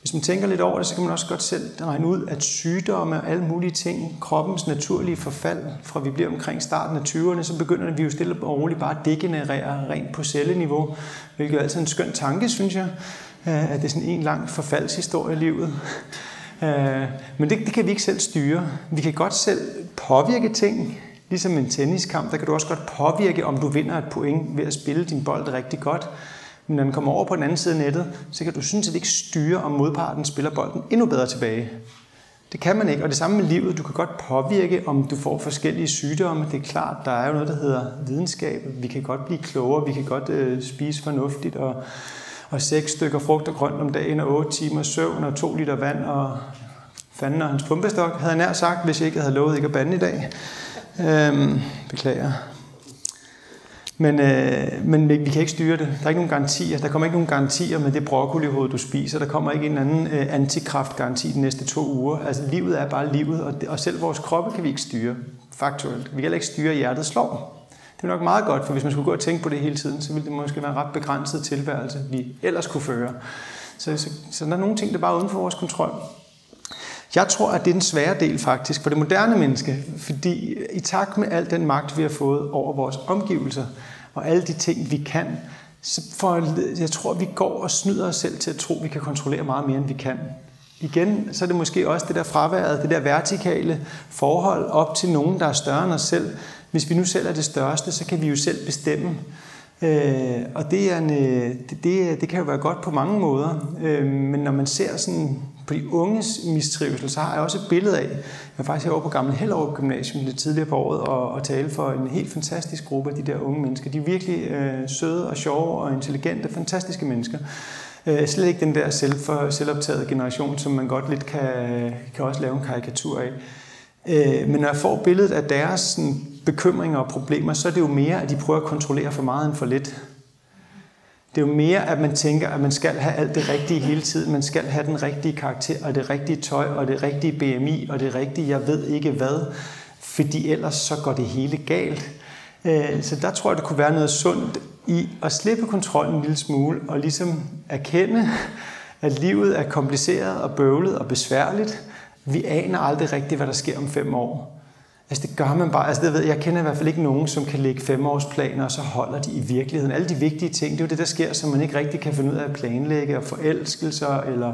Hvis man tænker lidt over det, så kan man også godt selv regne ud, at sygdomme og alle mulige ting, kroppens naturlige forfald, fra vi bliver omkring starten af 20'erne, så begynder vi jo stille og roligt bare at degenerere rent på celleniveau, hvilket er altid en skøn tanke, synes jeg, øh, at det er sådan en lang forfaldshistorie i livet. Øh, men det, det kan vi ikke selv styre. Vi kan godt selv påvirke ting, Ligesom en tenniskamp, der kan du også godt påvirke, om du vinder et point ved at spille din bold rigtig godt. Men når den kommer over på den anden side af nettet, så kan du synes at ikke styre, om modparten spiller bolden endnu bedre tilbage. Det kan man ikke, og det samme med livet. Du kan godt påvirke, om du får forskellige sygdomme. Det er klart, der er jo noget, der hedder videnskab. Vi kan godt blive klogere, vi kan godt øh, spise fornuftigt, og, og seks stykker frugt og grønt om dagen, og otte timer søvn, og to liter vand, og fanden og hans pumpestok, havde jeg nær sagt, hvis jeg ikke havde lovet ikke at bande i dag. Øhm, beklager. Men, øh, men vi, kan ikke styre det. Der er ikke nogen garantier. Der kommer ikke nogen garantier med det broccolihoved, du spiser. Der kommer ikke en anden øh, antikraftgaranti de næste to uger. Altså livet er bare livet, og, det, og selv vores kroppe kan vi ikke styre. Faktuelt. Vi kan heller ikke styre, at hjertet slår. Det er nok meget godt, for hvis man skulle gå og tænke på det hele tiden, så ville det måske være en ret begrænset tilværelse, vi ellers kunne føre. Så, så, så der er nogle ting, der er bare uden for vores kontrol. Jeg tror, at det er den svære del faktisk for det moderne menneske, fordi i takt med al den magt, vi har fået over vores omgivelser, og alle de ting, vi kan, så for, jeg tror, vi går og snyder os selv til at tro, at vi kan kontrollere meget mere, end vi kan. Igen, så er det måske også det der fraværet, det der vertikale forhold op til nogen, der er større end os selv. Hvis vi nu selv er det største, så kan vi jo selv bestemme. Øh, og det, er en, øh, det, det, det kan jo være godt på mange måder, øh, men når man ser sådan på de unges mistrivsel, så har jeg også et billede af, jeg var faktisk herovre på Gamle Hellerup Gymnasium lidt tidligere på året og, og tale for en helt fantastisk gruppe af de der unge mennesker. De er virkelig øh, søde og sjove og intelligente, fantastiske mennesker. Øh, slet ikke den der selv for, selvoptaget generation, som man godt lidt kan, kan også lave en karikatur af. Øh, men når jeg får billedet af deres sådan, bekymringer og problemer, så er det jo mere, at de prøver at kontrollere for meget end for lidt. Det er jo mere, at man tænker, at man skal have alt det rigtige hele tiden. Man skal have den rigtige karakter, og det rigtige tøj, og det rigtige BMI, og det rigtige, jeg ved ikke hvad. Fordi ellers så går det hele galt. Øh, så der tror jeg, det kunne være noget sundt i at slippe kontrollen en lille smule, og ligesom erkende, at livet er kompliceret og bøvlet og besværligt. Vi aner aldrig rigtigt, hvad der sker om fem år. Altså det gør man bare. Altså det ved, jeg kender i hvert fald ikke nogen, som kan lægge femårsplaner, og så holder de i virkeligheden. Alle de vigtige ting, det er jo det, der sker, som man ikke rigtig kan finde ud af at planlægge, og forelskelser, eller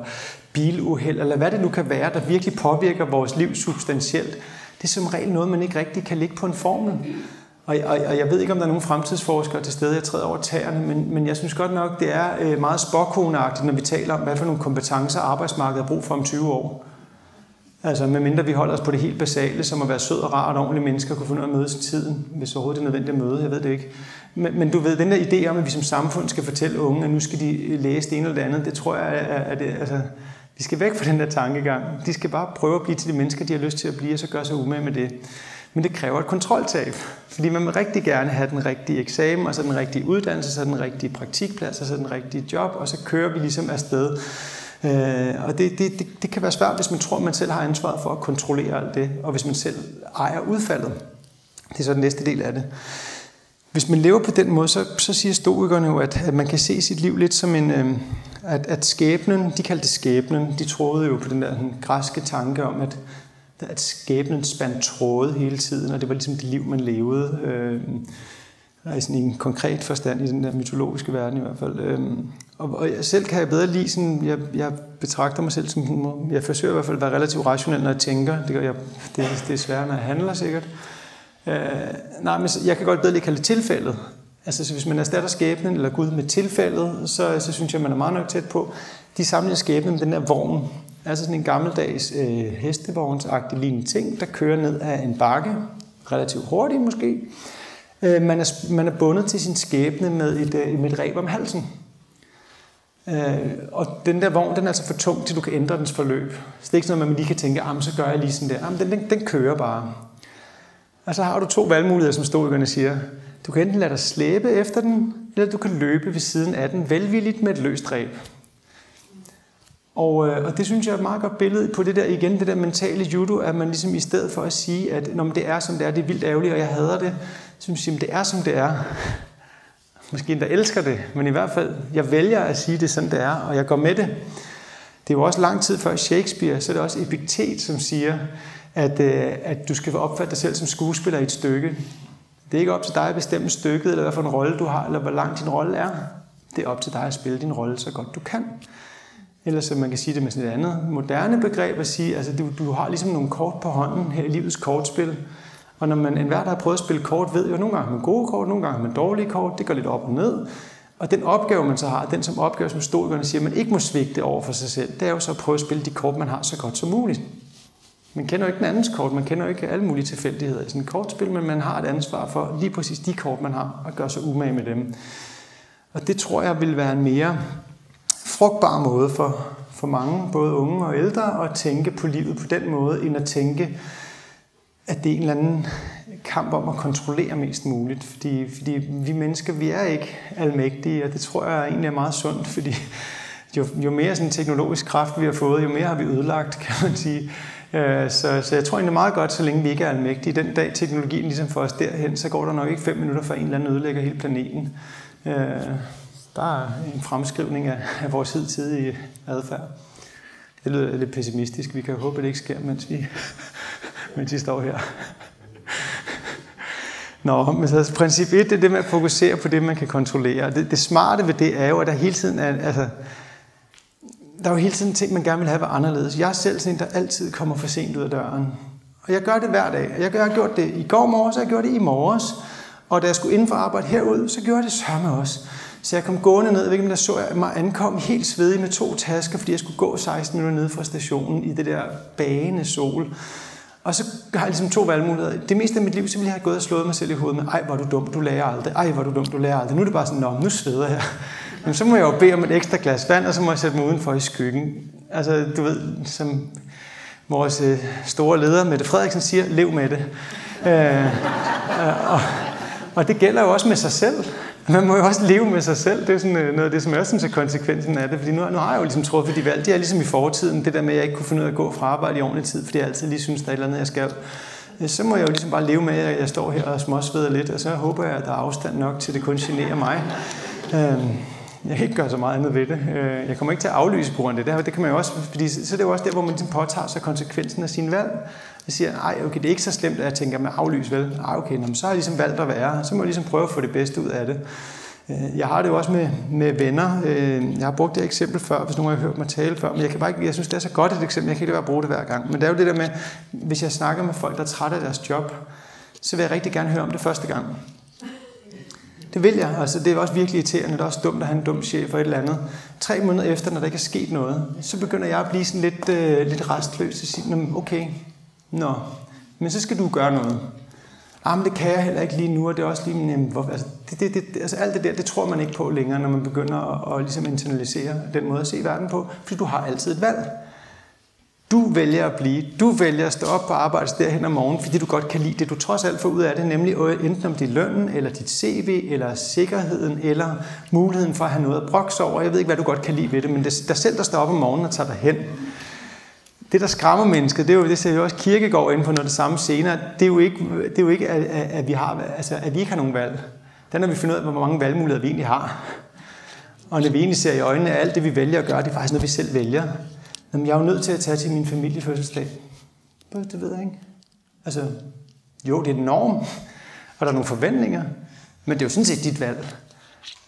biluheld, eller hvad det nu kan være, der virkelig påvirker vores liv substantielt. Det er som regel noget, man ikke rigtig kan lægge på en formel. Og, og, og jeg ved ikke, om der er nogen fremtidsforskere til stede, jeg træder over tæerne, men, men jeg synes godt nok, det er øh, meget spåkoneagtigt, når vi taler om, hvad for nogle kompetencer arbejdsmarkedet har brug for om 20 år. Altså medmindre vi holder os på det helt basale, som at være sød og rar og ordentlig mennesker, kunne ud af at møde til tiden, hvis overhovedet det er nødvendigt at møde, jeg ved det ikke. Men, men du ved, den der idé om, at vi som samfund skal fortælle unge, at nu skal de læse det ene eller det andet, det tror jeg, er, det, altså, vi skal væk fra den der tankegang. De skal bare prøve at blive til de mennesker, de har lyst til at blive, og så gøre sig umage med det. Men det kræver et kontroltab, fordi man vil rigtig gerne have den rigtige eksamen, og så den rigtige uddannelse, så den rigtige praktikplads, og så den rigtige job, og så kører vi ligesom afsted. Øh, og det, det, det, det kan være svært, hvis man tror, at man selv har ansvaret for at kontrollere alt det, og hvis man selv ejer udfaldet. Det er så den næste del af det. Hvis man lever på den måde, så, så siger stoikerne jo, at, at man kan se sit liv lidt som en... Øh, at, at skæbnen, de kaldte det skæbnen, de troede jo på den der den græske tanke om, at at skæbnen spændt tråde hele tiden, og det var ligesom det liv, man levede. Øh, altså i sådan en konkret forstand i den der mytologiske verden i hvert fald. Øh, og, og jeg selv kan jeg bedre lide sådan, jeg, jeg betragter mig selv som, jeg forsøger i hvert fald at være relativt rationel, når jeg tænker. Det, gør jeg, det, det er svært, når jeg handler sikkert. Øh, nej, men jeg kan godt bedre lide kalde det tilfældet. Altså, så hvis man erstatter skæbnen eller Gud med tilfældet, så, så synes jeg, man er meget nok tæt på. De samler skæbnen med den her vogn, Altså sådan en gammeldags øh, hestevognsagtig lignende ting, der kører ned af en bakke, relativt hurtigt måske. Øh, man, er, man er bundet til sin skæbne med et, øh, med et reb om halsen. Øh, og den der vogn, den er altså for tung, til du kan ændre dens forløb. Så det er ikke sådan, at man lige kan tænke, ah, så gør jeg lige sådan der. Ah, Jamen, den, den, den kører bare. Og så har du to valgmuligheder, som stoikerne siger. Du kan enten lade dig slæbe efter den, eller du kan løbe ved siden af den, velvilligt med et løst reb. Og, øh, og det synes jeg er et meget godt billede på det der igen, det der mentale judo, at man ligesom i stedet for at sige, at når det er som det er, det er vildt ærgerligt, og jeg hader det, så synes siger, at det er som det er. Måske endda elsker det, men i hvert fald, jeg vælger at sige det sådan det er, og jeg går med det. Det er jo også lang tid før Shakespeare, så er det også Epiktet, som siger, at, øh, at du skal opfatte dig selv som skuespiller i et stykke. Det er ikke op til dig at bestemme stykket, eller hvad for en rolle du har, eller hvor lang din rolle er. Det er op til dig at spille din rolle så godt du kan. Eller så man kan sige det med sådan et andet moderne begreb at sige, altså du, du har ligesom nogle kort på hånden her i livets kortspil. Og når man enhver, der har prøvet at spille kort, ved jo, at nogle gange har man gode kort, nogle gange har man dårlige kort, det går lidt op og ned. Og den opgave, man så har, den som opgave, som stoikerne siger, man ikke må svigte over for sig selv, det er jo så at prøve at spille de kort, man har så godt som muligt. Man kender jo ikke den andens kort, man kender jo ikke alle mulige tilfældigheder i sådan et kortspil, men man har et ansvar for lige præcis de kort, man har, og gøre sig umage med dem. Og det tror jeg vil være en mere frugtbar måde for, for mange, både unge og ældre, at tænke på livet på den måde, end at tænke, at det er en eller anden kamp om at kontrollere mest muligt. Fordi, fordi vi mennesker, vi er ikke almægtige, og det tror jeg egentlig er meget sundt, fordi jo, jo mere sådan teknologisk kraft vi har fået, jo mere har vi ødelagt, kan man sige. Øh, så, så jeg tror egentlig meget godt, så længe vi ikke er almægtige. Den dag teknologien ligesom får os derhen, så går der nok ikke fem minutter, før en eller anden ødelægger hele planeten. Øh, der er en fremskrivning af, af vores hidtidige adfærd. Det lyder lidt pessimistisk. Vi kan jo håbe, at det ikke sker, mens vi, mens vi står her. Nå, men så princip 1, det er det med at fokusere på det, man kan kontrollere. Det, det smarte ved det er jo, at der hele tiden er, altså, der er jo hele tiden ting, man gerne vil have var anderledes. Jeg er selv sådan en, der altid kommer for sent ud af døren. Og jeg gør det hver dag. Jeg har gjort det i går morges, og jeg gjorde det i morges. Og da jeg skulle inden for arbejde herud, så gjorde jeg det sørme også. Så jeg kom gående ned, jeg ved ikke, om der så jeg mig ankom helt svedig med to tasker, fordi jeg skulle gå 16 minutter ned fra stationen i det der bagende sol. Og så har jeg ligesom to valgmuligheder. Det meste af mit liv, så ville jeg have gået og slået mig selv i hovedet med, ej, hvor du dum, du lærer aldrig. Ej, hvor du dum, du lærer aldrig. Nu er det bare sådan, nå, nu sveder jeg. Men så må jeg jo bede om et ekstra glas vand, og så må jeg sætte mig udenfor i skyggen. Altså, du ved, som vores øh, store leder, Mette Frederiksen, siger, lev med det. Øh, og, og det gælder jo også med sig selv man må jo også leve med sig selv. Det er sådan øh, noget af det, som jeg også synes er konsekvensen af det. Fordi nu, nu har jeg jo ligesom truffet de valg. Det er ligesom i fortiden, det der med, at jeg ikke kunne finde ud af at gå fra arbejde i ordentlig tid, fordi jeg altid lige synes, der er et eller andet, jeg skal. Øh, så må jeg jo ligesom bare leve med, at jeg står her og småsveder lidt, og så håber jeg, at der er afstand nok til, at det kun generer mig. Øhm, jeg kan ikke gøre så meget andet ved det. Øh, jeg kommer ikke til at aflyse på grund af det. Det kan man jo også, fordi så er det jo også der, hvor man ligesom påtager sig konsekvensen af sin valg. Jeg siger, nej, okay, det er ikke så slemt, at jeg tænker med aflys, vel? Nej, okay, nå, så har jeg ligesom valgt at være. Så må jeg ligesom prøve at få det bedste ud af det. Øh, jeg har det jo også med, med venner. Øh, jeg har brugt det eksempel før, hvis nogen har hørt mig tale før, men jeg, kan bare ikke, jeg synes, det er så godt et eksempel, jeg kan ikke lade være at bruge det hver gang. Men det er jo det der med, hvis jeg snakker med folk, der er trætte af deres job, så vil jeg rigtig gerne høre om det første gang. Det vil jeg. Altså, det er også virkelig irriterende. Det er også dumt at have en dum chef og et eller andet. Tre måneder efter, når der ikke er sket noget, så begynder jeg at blive sådan lidt, øh, lidt restløs og sige, okay, nå, men så skal du gøre noget. Ah, men det kan jeg heller ikke lige nu, og det er også lige, jamen, øhm, hvor, altså, det, det, det, altså alt det der, det tror man ikke på længere, når man begynder at, at ligesom internalisere den måde at se verden på, fordi du har altid et valg. Du vælger at blive. Du vælger at stå op på arbejde derhen om morgenen, fordi du godt kan lide det. Du trods alt får ud af det, nemlig enten om det er lønnen, eller dit CV, eller sikkerheden, eller muligheden for at have noget at brokse over. Jeg ved ikke, hvad du godt kan lide ved det, men det er dig selv, der står op om morgenen og tager dig hen. Det, der skræmmer mennesket, det er jo, det ser jo også Kirkegaard ind på noget det samme senere, det er jo ikke, det er jo ikke at, at, vi har, altså, at vi ikke har nogen valg. Den er vi fundet ud af, hvor mange valgmuligheder vi egentlig har. Og når vi egentlig ser i øjnene, at alt det, vi vælger at gøre, det er faktisk noget, vi selv vælger. Jamen, jeg er jo nødt til at tage til min familiefødselsdag. Det ved jeg ikke. Altså, jo, det er en norm, og der er nogle forventninger, men det er jo sådan set dit valg.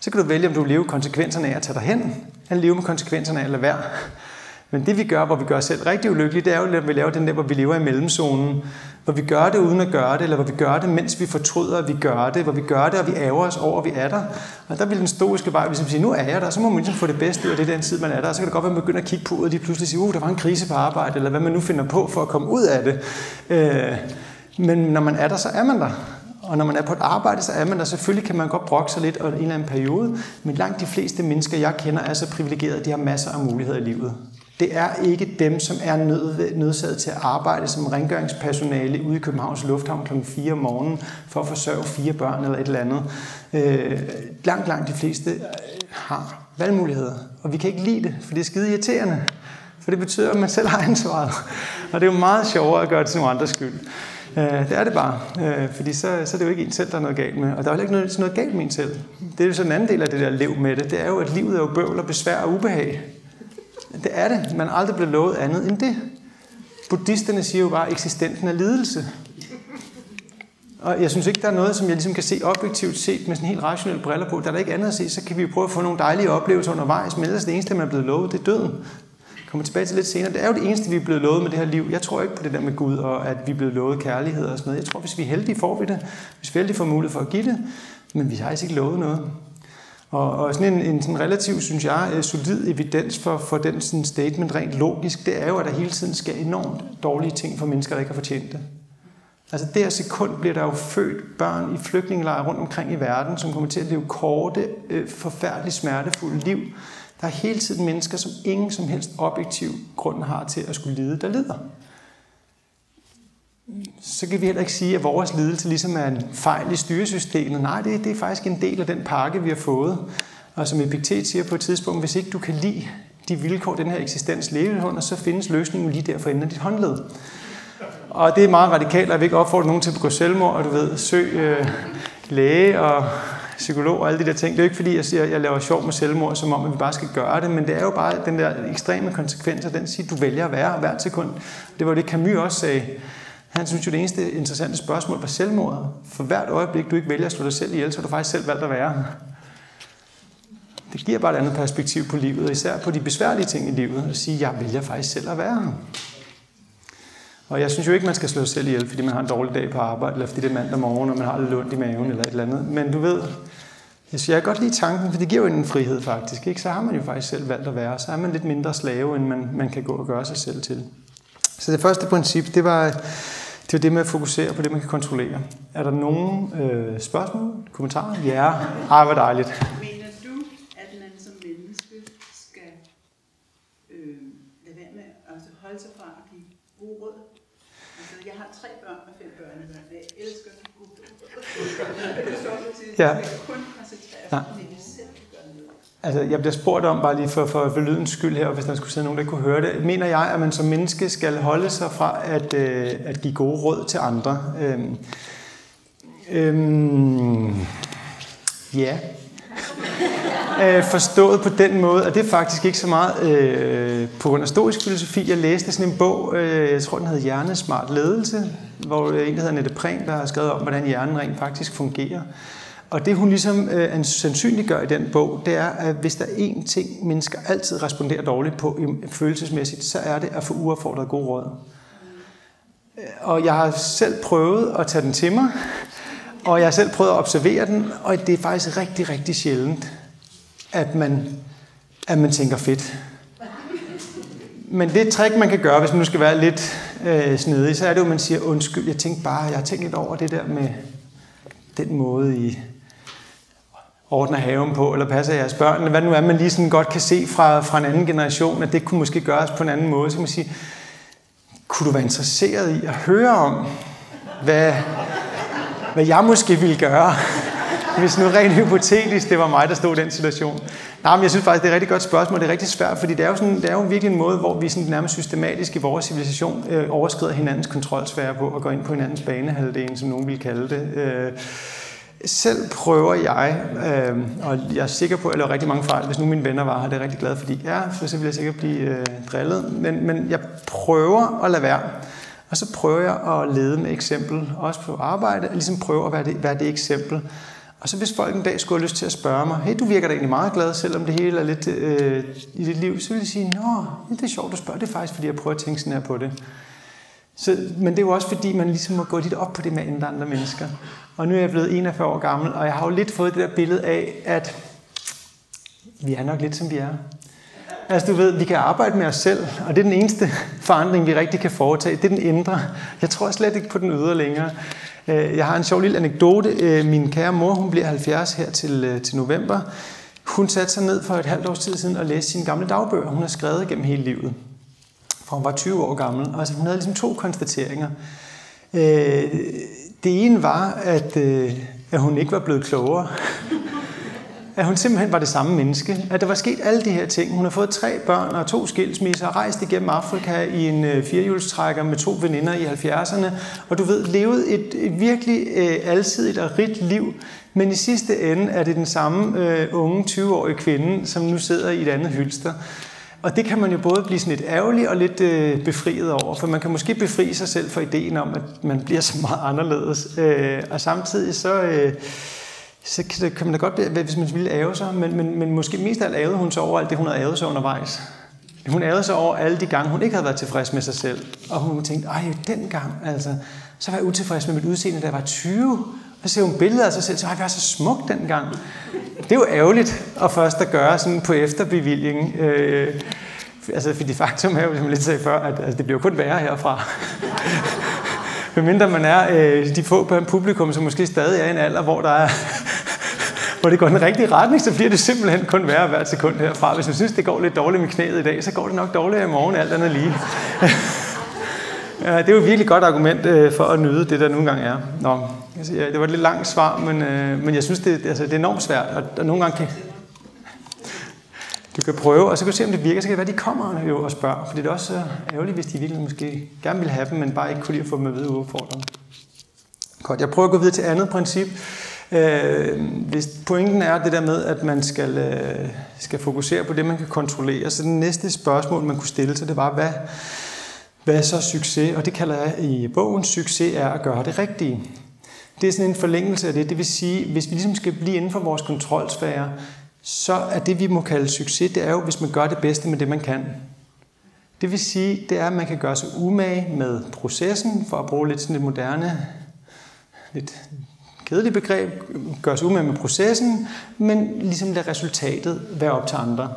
Så kan du vælge, om du vil leve konsekvenserne af at tage dig hen, eller leve med konsekvenserne af at lade være. Men det vi gør, hvor vi gør os selv rigtig ulykkelige, det er jo, at vi laver den der, hvor vi lever i mellemzonen. Hvor vi gør det uden at gøre det, eller hvor vi gør det, mens vi fortryder, at vi gør det. Hvor vi gør det, og vi ærger os over, at vi er der. Og der vil den stoiske vej ligesom sige, nu er jeg der, så må man ligesom få det bedste ud af det den tid, man er der. Og så kan det godt være, at man begynder at kigge på, og de pludselig siger, uh, der var en krise på arbejde, eller hvad man nu finder på for at komme ud af det. Øh, men når man er der, så er man der. Og når man er på et arbejde, så er man der. Selvfølgelig kan man godt brokke sig lidt over en eller anden periode, men langt de fleste mennesker, jeg kender, er så privilegerede, at de har masser af muligheder i livet. Det er ikke dem, som er nødsaget til at arbejde som rengøringspersonale ude i Københavns Lufthavn kl. 4 om morgenen for at forsørge fire børn eller et eller andet. Øh, langt, langt de fleste øh, har valgmuligheder, og vi kan ikke lide det, for det er skide irriterende. For det betyder, at man selv har ansvaret. Og det er jo meget sjovere at gøre det til nogle andres skyld. Øh, det er det bare, øh, fordi så, så er det jo ikke en selv, der er noget galt med. Og der er heller ikke noget, noget galt med en selv. Det er jo sådan en anden del af det der liv med det. Det er jo, at livet er jo bøvl og besvær og ubehag. Det er det. Man er aldrig blevet lovet andet end det. Buddhisterne siger jo bare, at eksistensen er lidelse. Og jeg synes ikke, der er noget, som jeg ligesom kan se objektivt set med sådan helt rationelle briller på. Der er der ikke andet at se, så kan vi jo prøve at få nogle dejlige oplevelser undervejs. Men ellers det eneste, man er blevet lovet, det er døden. Jeg kommer tilbage til lidt senere. Det er jo det eneste, vi er blevet lovet med det her liv. Jeg tror ikke på det der med Gud, og at vi er blevet lovet kærlighed og sådan noget. Jeg tror, hvis vi er heldige, får vi det. Hvis vi er heldige, får mulighed for at give det. Men vi har altså ikke lovet noget. Og, og sådan en, en sådan relativt, synes jeg, øh, solid evidens for, for den sådan statement rent logisk, det er jo, at der hele tiden sker enormt dårlige ting for mennesker, der ikke har fortjent det. Altså der sekund bliver der jo født børn i flygtningelejre rundt omkring i verden, som kommer til at leve korte, øh, forfærdeligt smertefulde liv. Der er hele tiden mennesker, som ingen som helst objektiv grund har til at skulle lide, der lider så kan vi heller ikke sige, at vores lidelse ligesom er en fejl i styresystemet. Nej, det, det er faktisk en del af den pakke, vi har fået. Og som Epiktet siger på et tidspunkt, hvis ikke du kan lide de vilkår, den her eksistens lever under, så findes løsningen lige der for enden af dit håndled. Og det er meget radikalt, at jeg vil ikke opfordre nogen til at begå selvmord, og du ved, søg øh, læge og psykolog og alle de der ting. Det er jo ikke fordi, jeg siger, at jeg laver sjov med selvmord, som om at vi bare skal gøre det, men det er jo bare den der ekstreme konsekvens af den siger, du vælger at være hvert sekund. Det var det, Camus også sagde. Han synes jo, det eneste interessante spørgsmål var selvmordet. For hvert øjeblik, du ikke vælger at slå dig selv ihjel, så har du faktisk selv valgt at være. Det giver bare et andet perspektiv på livet, især på de besværlige ting i livet, at sige, jeg vælger faktisk selv at være her. Og jeg synes jo ikke, man skal slå sig selv ihjel, fordi man har en dårlig dag på arbejde, eller fordi det er mandag morgen, og man har lidt ondt i maven, eller et eller andet. Men du ved, jeg synes, jeg kan godt lide tanken, for det giver jo en frihed faktisk. Ikke? Så har man jo faktisk selv valgt at være. Så er man lidt mindre slave, end man, man kan gå og gøre sig selv til. Så det første princip, det var, det er det med at fokusere på det, man kan kontrollere. Er der nogen øh, spørgsmål, kommentarer? Ja. Ej, hvor dejligt. Mener du, at man som menneske skal øh, lade være med at altså holde sig fra at give gode råd? Altså, jeg har tre børn og fem børn, og jeg elsker gode råd. Jeg kun. Altså, jeg bliver spurgt om, bare lige for, for, for lydens skyld her, og hvis der skulle sidde nogen, der kunne høre det. Mener jeg, at man som menneske skal holde sig fra at, øh, at give gode råd til andre? Øhm, øhm, ja. øh, forstået på den måde, og det er faktisk ikke så meget øh, på grund af stoisk filosofi. Jeg læste sådan en bog, øh, jeg tror den hedder Hjernesmart Ledelse, hvor øh, en, der hedder Nette Prehn, der har skrevet om, hvordan hjernen rent faktisk fungerer. Og det hun ligesom øh, sandsynliggør i den bog, det er, at hvis der er én ting, mennesker altid responderer dårligt på øhm, følelsesmæssigt, så er det at få uaffordret god råd. Øh, og jeg har selv prøvet at tage den til mig, og jeg har selv prøvet at observere den, og det er faktisk rigtig, rigtig sjældent, at man, at man tænker fedt. Men det trick, man kan gøre, hvis man nu skal være lidt øh, snedig, så er det jo, at man siger, undskyld, jeg tænkte bare, jeg har tænkt lidt over det der med den måde, I ordner haven på, eller passer jeres børn, eller hvad det nu er, man lige sådan godt kan se fra, fra en anden generation, at det kunne måske gøres på en anden måde. Så kan man sige, kunne du være interesseret i at høre om, hvad, hvad jeg måske ville gøre, hvis nu rent hypotetisk, det var mig, der stod i den situation. Nej, men jeg synes faktisk, det er et rigtig godt spørgsmål. Det er rigtig svært, fordi det er jo, sådan, det er jo virkelig en måde, hvor vi sådan nærmest systematisk i vores civilisation øh, overskrider hinandens kontrolsfære på og går ind på hinandens banehalvdelen, som nogen vil kalde det. Øh, selv prøver jeg, øh, og jeg er sikker på, at jeg laver rigtig mange fejl, hvis nu mine venner var her, det er jeg rigtig glad for, ja, for så vil jeg sikkert blive øh, drillet, men, men jeg prøver at lade være. Og så prøver jeg at lede med eksempel, også på arbejde, og ligesom prøve at være det, være det eksempel. Og så hvis folk en dag skulle have lyst til at spørge mig, hey, du virker da egentlig meget glad, selvom det hele er lidt øh, i dit liv, så vil jeg sige, nå, det er sjovt, du spørger. Det er faktisk, fordi jeg prøver at tænke sådan her på det. Så, men det er jo også fordi, man ligesom må gå lidt op på det med at andre mennesker. Og nu er jeg blevet 41 år gammel, og jeg har jo lidt fået det der billede af, at vi er nok lidt som vi er. Altså du ved, vi kan arbejde med os selv, og det er den eneste forandring, vi rigtig kan foretage. Det er den indre. Jeg tror slet ikke på den ydre længere. Øh, jeg har en sjov lille anekdote. Øh, min kære mor, hun bliver 70 her til, øh, til november. Hun satte sig ned for et halvt års tid siden og læste sine gamle dagbøger, hun har skrevet gennem hele livet. For hun var 20 år gammel. Og altså, hun havde ligesom to konstateringer. Øh, det ene var, at, øh, at hun ikke var blevet klogere at hun simpelthen var det samme menneske. At der var sket alle de her ting. Hun har fået tre børn og to skilsmisser, og rejst igennem Afrika i en øh, firehjulstrækker med to veninder i 70'erne. Og du ved, levet et, et virkelig øh, alsidigt og rigt liv. Men i sidste ende er det den samme øh, unge 20-årige kvinde, som nu sidder i et andet hylster. Og det kan man jo både blive sådan lidt ærgerlig og lidt øh, befriet over, for man kan måske befri sig selv for ideen om, at man bliver så meget anderledes. Øh, og samtidig så... Øh, så kan, det, kan man da godt, hvis man ville æve sig, men, men, men måske mest af alt ævede hun sig over alt det, hun havde ævet sig undervejs. Hun ævede sig over alle de gange, hun ikke havde været tilfreds med sig selv. Og hun tænkte, ej, den gang, altså, så var jeg utilfreds med mit udseende, da jeg var 20. Så ser hun billeder af sig selv, så jeg var så smuk dengang. Det er jo ærgerligt at først at gøre sådan på efterbevilling. Øh, altså, fordi faktum er jo, som jeg lidt sagde før, at altså, det bliver kun værre herfra. Medmindre man er øh, de få på en publikum, som måske stadig er i en alder, hvor der er hvor det går den rigtige retning, så bliver det simpelthen kun værre hvert sekund herfra. Hvis man synes, det går lidt dårligt med knæet i dag, så går det nok dårligere i morgen, alt andet lige. ja, det er jo et virkelig godt argument øh, for at nyde det, der nu engang er. Nå, altså, ja, det var et lidt langt svar, men, øh, men jeg synes, det, altså, det er enormt svært, og, og nogle gange kan, du kan prøve, og så kan du se, om det virker. Så kan det være, de kommer jo og spørger. For det er også øh, ærgerligt, hvis de virkelig måske gerne vil have dem, men bare ikke kunne lide at få dem at vide udfordringen. Godt, jeg prøver at gå videre til andet princip. Øh, hvis pointen er det der med, at man skal, øh, skal fokusere på det, man kan kontrollere, så det næste spørgsmål, man kunne stille sig, det var, hvad, hvad er så succes? Og det kalder jeg i bogen, succes er at gøre det rigtige. Det er sådan en forlængelse af det. Det vil sige, hvis vi ligesom skal blive inden for vores kontrolsfære, så er det, vi må kalde succes, det er jo, hvis man gør det bedste med det, man kan. Det vil sige, det er, at man kan gøre sig umage med processen, for at bruge lidt sådan et moderne, lidt kedeligt begreb, gøre sig umage med processen, men ligesom lade resultatet være op til andre.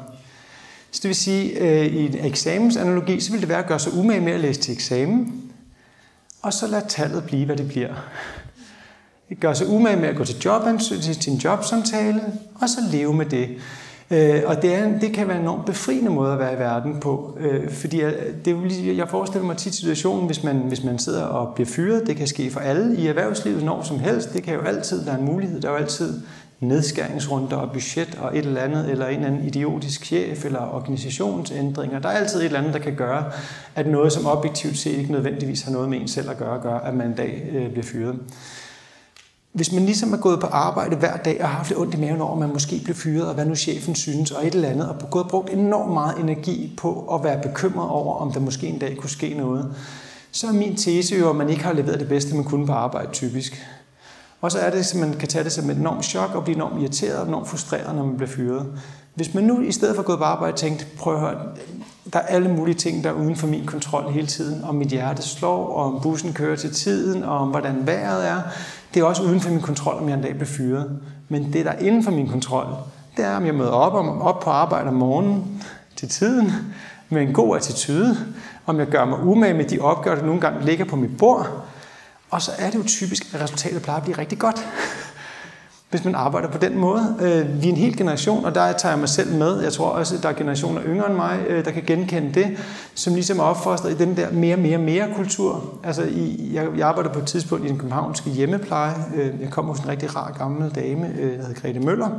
Så det vil sige, øh, i en eksamensanalogi, så vil det være at gøre sig umage med at læse til eksamen, og så lade tallet blive, hvad det bliver gør sig umage med at gå til, jobansøg, til en jobsamtale, og så leve med det. Øh, og det, er, det kan være en enormt befriende måde at være i verden på, øh, fordi det, er lige jeg forestiller mig tit situationen, hvis man, hvis man sidder og bliver fyret, det kan ske for alle i erhvervslivet når som helst, det kan jo altid være en mulighed, der er jo altid nedskæringsrunder og budget og et eller andet, eller en eller anden idiotisk chef eller organisationsændringer. Der er altid et eller andet, der kan gøre, at noget, som objektivt set ikke nødvendigvis har noget med en selv at gøre, gør, at man en dag øh, bliver fyret. Hvis man ligesom er gået på arbejde hver dag og har haft det ondt i maven over, at man måske bliver fyret, og hvad nu chefen synes, og et eller andet, og gået og brugt enormt meget energi på at være bekymret over, om der måske en dag kunne ske noget, så er min tese jo, at man ikke har leveret det bedste, man kunne på arbejde typisk. Og så er det, at man kan tage det som et enormt chok og blive enormt irriteret og enormt frustreret, når man bliver fyret. Hvis man nu i stedet for at gå på arbejde tænkte, prøv at høre, der er alle mulige ting, der er uden for min kontrol hele tiden. Om mit hjerte slår, og om bussen kører til tiden, og om hvordan vejret er. Det er også uden for min kontrol, om jeg en dag bliver fyret. Men det, der er inden for min kontrol, det er, om jeg møder op, om, op på arbejde om morgenen til tiden med en god attitude, om jeg gør mig umage med de opgaver, der nogle gange ligger på mit bord, og så er det jo typisk, at resultatet plejer at blive rigtig godt, hvis man arbejder på den måde. Øh, vi er en hel generation, og der tager jeg mig selv med. Jeg tror også, at der er generationer yngre end mig, øh, der kan genkende det, som ligesom er opfostret i den der mere, mere, mere kultur. Altså, jeg, jeg arbejder på et tidspunkt i den københavnske hjemmepleje. Øh, jeg kommer hos en rigtig rar gammel dame, øh, der hedder Grete Møller.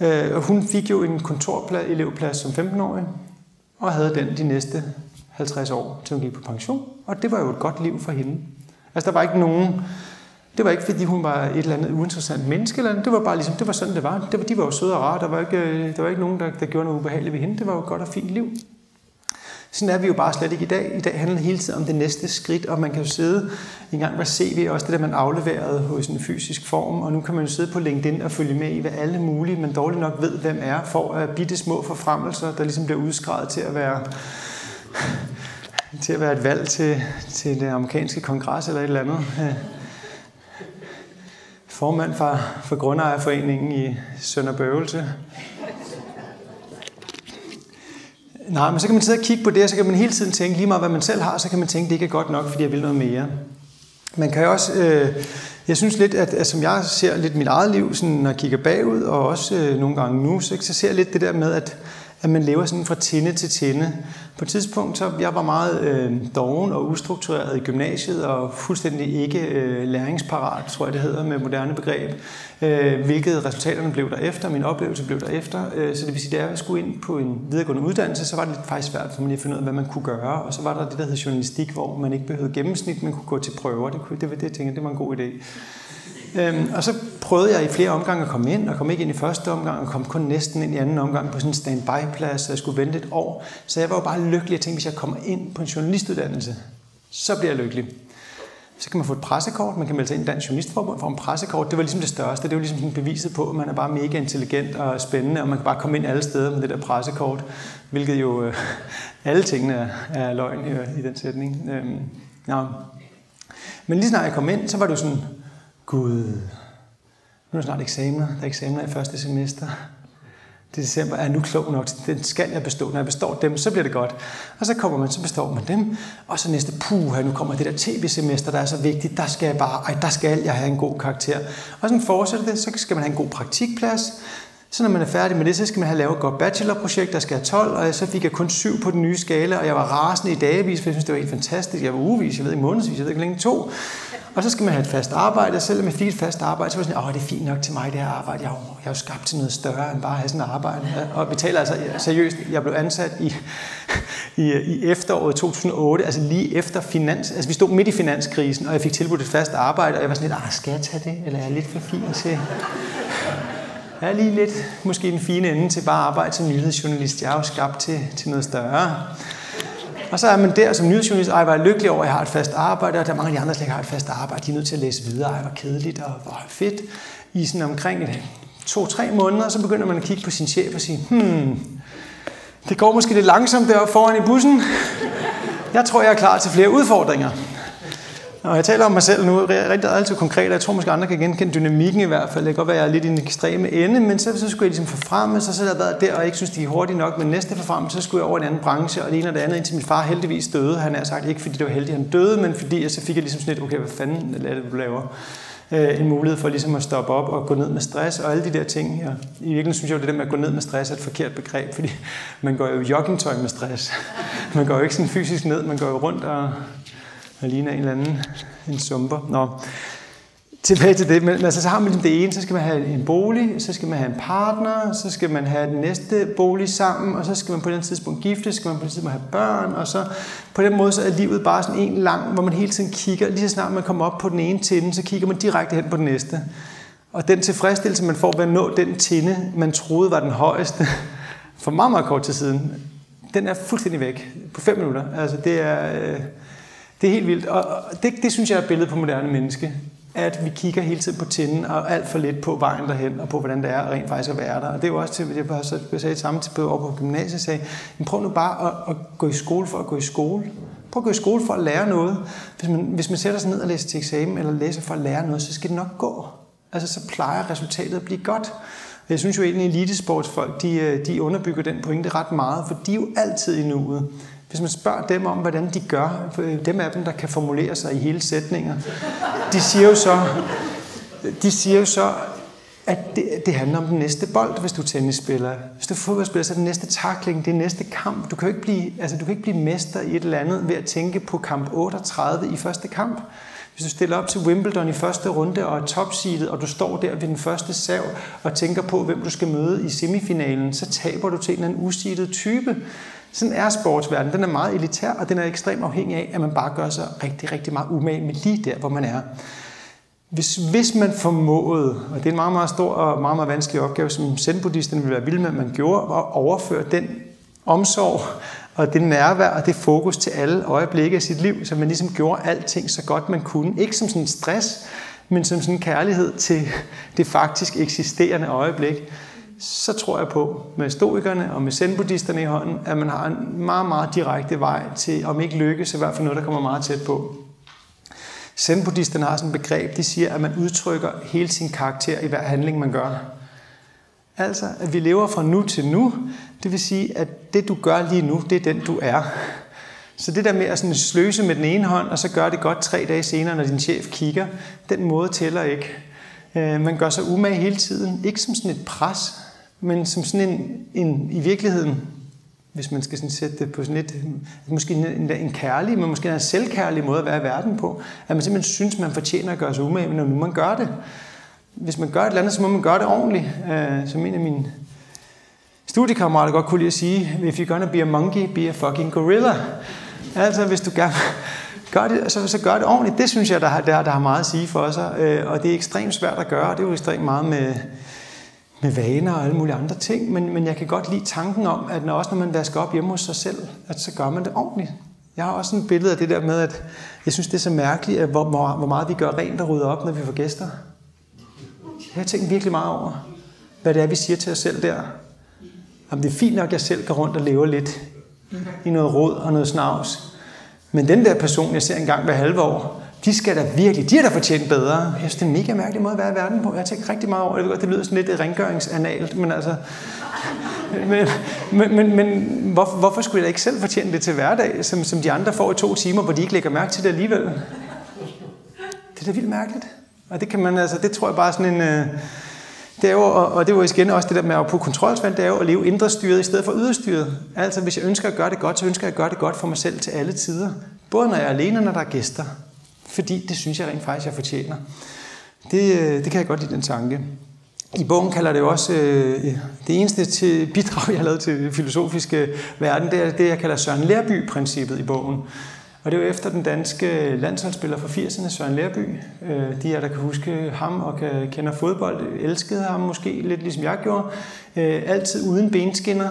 Øh, og hun fik jo en kontorelevplads som 15-årig, og havde den de næste 50 år, til hun gik på pension. Og det var jo et godt liv for hende. Altså, der var ikke nogen... Det var ikke, fordi hun var et eller andet uinteressant menneske, eller andet. det var bare ligesom, det var sådan, det var. Det var de var jo søde og rare, der var ikke, der var ikke nogen, der, der gjorde noget ubehageligt ved hende. Det var jo et godt og fint liv. Sådan er vi jo bare slet ikke i dag. I dag handler det hele tiden om det næste skridt, og man kan jo sidde en gang var CV, også det der, man afleverede hos en fysisk form, og nu kan man jo sidde på LinkedIn og følge med i, hvad alle mulige, men dårligt nok ved, hvem er, for at bitte små forfremmelser, der ligesom bliver udskrevet til at være til at være et valg til, til det amerikanske kongres eller et eller andet. Formand for, for Grundejerforeningen i Sønderbøvelse. Nej, men så kan man sidde og kigge på det, og så kan man hele tiden tænke, lige meget hvad man selv har, så kan man tænke, det ikke er godt nok, fordi jeg vil noget mere. Man kan også, øh, jeg synes lidt, at, at som jeg ser lidt mit eget liv, sådan, når jeg kigger bagud, og også øh, nogle gange nu, så, så ser jeg lidt det der med, at, at man lever sådan fra tinde til tinde. På et tidspunkt, så jeg var meget øh, doven og ustruktureret i gymnasiet, og fuldstændig ikke øh, læringsparat, tror jeg det hedder med moderne begreb, øh, hvilket resultaterne blev der efter, min oplevelse blev der efter. Øh, så det vil sige, at jeg skulle ind på en videregående uddannelse, så var det lidt faktisk svært for mig at finde ud af, hvad man kunne gøre. Og så var der det, der hed journalistik, hvor man ikke behøvede gennemsnit, man kunne gå til prøver. Det, kunne, det var det, jeg tænkte, det var en god idé. Øhm, og så prøvede jeg i flere omgange at komme ind, og kom ikke ind i første omgang, og kom kun næsten ind i anden omgang på sådan en standby-plads, så jeg skulle vente et år. Så jeg var jo bare lykkelig Jeg tænkte, hvis jeg kommer ind på en journalistuddannelse, så bliver jeg lykkelig. Så kan man få et pressekort, man kan melde sig ind i Dansk Journalistforbund for en pressekort. Det var ligesom det største. Det var ligesom beviset på, at man er bare mega intelligent og spændende, og man kan bare komme ind alle steder med det der pressekort, hvilket jo øh, alle tingene er, er løgn i, i den sætning. Øhm, ja. Men lige snart jeg kom ind, så var det jo sådan, Gud, nu er der snart eksamener. Der er eksamener i første semester. Det er december. Er nu klog nok? Den skal jeg bestå. Når jeg består dem, så bliver det godt. Og så kommer man, så består man dem. Og så næste, puh, nu kommer det der tv-semester, der er så vigtigt. Der skal jeg bare, ej, der skal jeg have en god karakter. Og sådan fortsætter det. Så skal man have en god praktikplads. Så når man er færdig med det, så skal man have lavet et godt bachelorprojekt, der skal have 12, og så fik jeg kun 7 på den nye skala, og jeg var rasende i dagevis, for jeg synes, det var helt fantastisk. Jeg var ugevis, jeg ved ikke, månedsvis, jeg ved ikke, længe to. Og så skal man have et fast arbejde, og selvom jeg fik et fast arbejde, så var det sådan, åh, det er fint nok til mig, det her arbejde. Jeg er, jo, jeg er jo skabt til noget større end bare at have sådan et arbejde. Og vi taler altså seriøst, jeg blev ansat i, i, i efteråret 2008, altså lige efter finans, altså vi stod midt i finanskrisen, og jeg fik tilbudt et fast arbejde, og jeg var sådan lidt, ah, skal jeg tage det, eller er jeg lidt for fin til... Jeg er lige lidt måske en fine ende til bare at arbejde som nyhedsjournalist. Jeg er jo skabt til, til noget større. Og så er man der som nyhedsjournalist, og jeg var lykkelig over, at jeg har et fast arbejde, og der er mange af de andre, der ikke har et fast arbejde. De er nødt til at læse videre. Ej, hvor kedeligt og hvor fedt. I sådan omkring et, to-tre måneder, så begynder man at kigge på sin chef og sige, hmm, det går måske lidt langsomt deroppe foran i bussen. Jeg tror, jeg er klar til flere udfordringer. Og jeg taler om mig selv nu rigtig altid konkret, og jeg tror måske andre kan genkende dynamikken i hvert fald. Det kan godt være, at jeg er lidt i den ekstreme ende, men så, så skulle jeg ligesom forfremme, så, så jeg været der, og ikke synes, de er hurtigt nok, men næste forfremme, så skulle jeg over i en anden branche, og det ene og det andet, indtil min far heldigvis døde. Han er sagt ikke, fordi det var heldigt, han døde, men fordi jeg så fik jeg ligesom sådan et, okay, hvad fanden er det, du laver? Øh, en mulighed for ligesom at stoppe op og gå ned med stress og alle de der ting. her. I virkeligheden synes jeg, jo, det der med at gå ned med stress er et forkert begreb, fordi man går jo joggingtøj med stress. Man går jo ikke sådan fysisk ned, man går jo rundt og, han ligner en eller anden en sumper. Nå. tilbage til det, men altså, så har man ligesom det ene, så skal man have en bolig, så skal man have en partner, så skal man have den næste bolig sammen, og så skal man på den tidspunkt gifte, så skal man på den tidspunkt have børn, og så på den måde så er livet bare sådan en lang, hvor man hele tiden kigger, lige så snart man kommer op på den ene tinde, så kigger man direkte hen på den næste. Og den tilfredsstillelse, man får ved at nå den tinde, man troede var den højeste, for meget, meget kort tid siden, den er fuldstændig væk på fem minutter. Altså det er, øh, det er helt vildt, og det, det synes jeg er et billede på moderne menneske at vi kigger hele tiden på tinden og alt for lidt på vejen derhen og på, hvordan det er rent faktisk at være der. Og det er jo også til, jeg har sagde samme til over på gymnasiet, sagde, men prøv nu bare at, at, gå i skole for at gå i skole. Prøv at gå i skole for at lære noget. Hvis man, hvis man sætter sig ned og læser til eksamen, eller læser for at lære noget, så skal det nok gå. Altså, så plejer resultatet at blive godt. Jeg synes jo egentlig, at elitesportsfolk, de, øh, de underbygger den pointe ret meget, for de er jo altid i nuet. Hvis man spørger dem om, hvordan de gør, øh, dem af dem, der kan formulere sig i hele sætninger, de siger jo så, de siger jo så at det, det handler om den næste bold, hvis du er tennisspiller. Hvis du er fodboldspiller, så er det næste takling, det er næste kamp. Du kan jo ikke blive, altså, du kan ikke blive mester i et eller andet ved at tænke på kamp 38 i første kamp. Hvis du stiller op til Wimbledon i første runde og er topseedet, og du står der ved den første sav og tænker på, hvem du skal møde i semifinalen, så taber du til en eller anden useedet type. Sådan er sportsverdenen. Den er meget elitær, og den er ekstremt afhængig af, at man bare gør sig rigtig, rigtig meget umage med lige der, hvor man er. Hvis, hvis man formåede, og det er en meget, meget stor og meget, meget vanskelig opgave, som zen-buddhisterne ville være vilde med, at man gjorde, at overføre den omsorg og det nærvær og det fokus til alle øjeblikke af sit liv, så man ligesom gjorde alting så godt man kunne. Ikke som sådan en stress, men som sådan en kærlighed til det faktisk eksisterende øjeblik så tror jeg på, med stoikerne og med zen i hånden, at man har en meget, meget direkte vej til, om ikke lykkes, i hvert fald noget, der kommer meget tæt på. zen har sådan et begreb, de siger, at man udtrykker hele sin karakter i hver handling, man gør. Altså, at vi lever fra nu til nu, det vil sige, at det du gør lige nu, det er den du er. Så det der med at sådan sløse med den ene hånd, og så gøre det godt tre dage senere, når din chef kigger, den måde tæller ikke. Øh, man gør sig umage hele tiden. Ikke som sådan et pres, men som sådan en, en i virkeligheden, hvis man skal sådan sætte det på sådan lidt, øh, måske en, en kærlig, men måske en selvkærlig måde at være i verden på, at man simpelthen synes, man fortjener at gøre sig umage, når nu man gør det. Hvis man gør et eller andet, så må man gøre det ordentligt. Uh, som en af mine studiekammerater godt kunne lide at sige, if you're gonna be a monkey, be a fucking gorilla. Altså, hvis du gerne gør det, så, så gør det ordentligt. Det synes jeg, der der, der har meget at sige for sig. Uh, og det er ekstremt svært at gøre, det er jo ekstremt meget med, med vaner og alle mulige andre ting, men, men jeg kan godt lide tanken om, at når, også når man vasker op hjemme hos sig selv, at så gør man det ordentligt. Jeg har også en billede af det der med, at jeg synes, det er så mærkeligt, at hvor, hvor meget vi gør rent og rydder op, når vi får gæster. Jeg har tænkt virkelig meget over, hvad det er, vi siger til os selv der. Om det er fint nok, at jeg selv går rundt og lever lidt i noget råd og noget snavs. Men den der person, jeg ser en gang hver halve år, de skal da virkelig, de har da fortjent bedre. Jeg synes, det er en mega mærkelig måde at være i verden på. Jeg har tænkt rigtig meget over det. Det lyder sådan lidt øh, rengøringsanalt, men altså... Men, men, men, men hvor, hvorfor skulle jeg da ikke selv fortjene det til hverdag, som, som de andre får i to timer, hvor de ikke lægger mærke til det alligevel? Det er da vildt mærkeligt. Og det kan man altså, det tror jeg bare sådan en... Øh, det er jo, og det var jo igen også det der med at på kontrolsvand, det er jo at leve indre styret i stedet for yderstyret. Altså hvis jeg ønsker at gøre det godt, så ønsker jeg at gøre det godt for mig selv til alle tider. Både når jeg er alene, og når der er gæster fordi det synes jeg rent faktisk, jeg fortjener. Det, øh, det kan jeg godt lide, den tanke. I bogen kalder det også, øh, øh, det eneste til bidrag, jeg har lavet til filosofiske øh, verden, det er det, jeg kalder Søren Lærby-princippet i bogen. Og det er jo efter den danske landsholdsspiller fra 80'erne, Søren Lærby. Øh, de her, der kan huske ham og kan, kender fodbold, elskede ham måske lidt ligesom jeg gjorde. Altid uden benskinner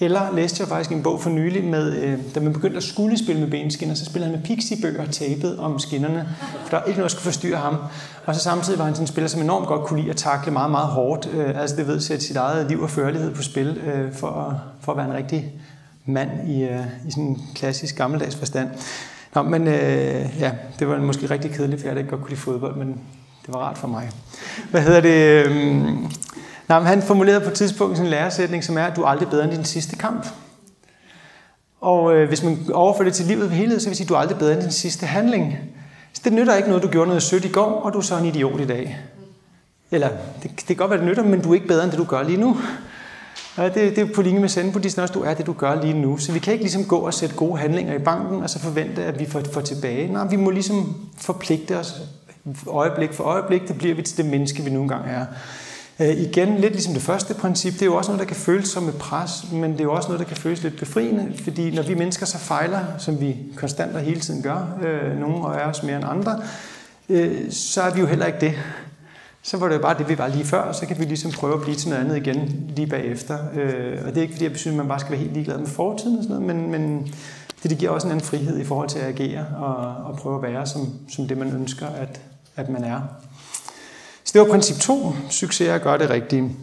eller læste jeg faktisk en bog for nylig, med, øh, da man begyndte at skulle spille med benskinner, så spillede han med pixiebøger tapet om skinnerne, for der er ikke noget, der skulle forstyrre ham. Og så samtidig var han sådan en spiller, som enormt godt kunne lide at takle meget, meget hårdt. Øh, altså det ved, sætte sit eget liv og førlighed på spil, øh, for, at, for at være en rigtig mand i, øh, i sådan en klassisk gammeldags forstand. Nå, men øh, ja, det var måske rigtig kedeligt, for jeg ikke godt kunne lide fodbold, men det var rart for mig. Hvad hedder det? Øh, Nej, men han formulerede på et tidspunkt en læresætning, som er, at du er aldrig bedre end din sidste kamp. Og øh, hvis man overfører det til livet ved helhed, så vil sige, at du er aldrig bedre end din sidste handling. Så det nytter ikke noget, du gjorde noget sødt i går, og du er så en idiot i dag. Eller, det, det kan godt være, det nytter, men du er ikke bedre end det, du gør lige nu. Ja, det, det er på linje med sendbuddhisten også, du er det, du gør lige nu. Så vi kan ikke ligesom gå og sætte gode handlinger i banken, og så forvente, at vi får, får tilbage. Nej, vi må ligesom forpligte os øjeblik for øjeblik, det bliver vi til det menneske, vi nu engang er. Øh, igen, lidt ligesom det første princip, det er jo også noget, der kan føles som et pres, men det er jo også noget, der kan føles lidt befriende, fordi når vi mennesker så fejler, som vi konstant og hele tiden gør, øh, nogle af os mere end andre, øh, så er vi jo heller ikke det. Så var det jo bare det, vi var lige før, og så kan vi ligesom prøve at blive til noget andet igen lige bagefter. Øh, og det er ikke fordi, jeg synes, at man bare skal være helt ligeglad med fortiden og sådan noget, men, men det, det giver også en anden frihed i forhold til at agere og, og prøve at være som, som det, man ønsker, at, at man er. Så det var princip 2, succes er at gøre det rigtige.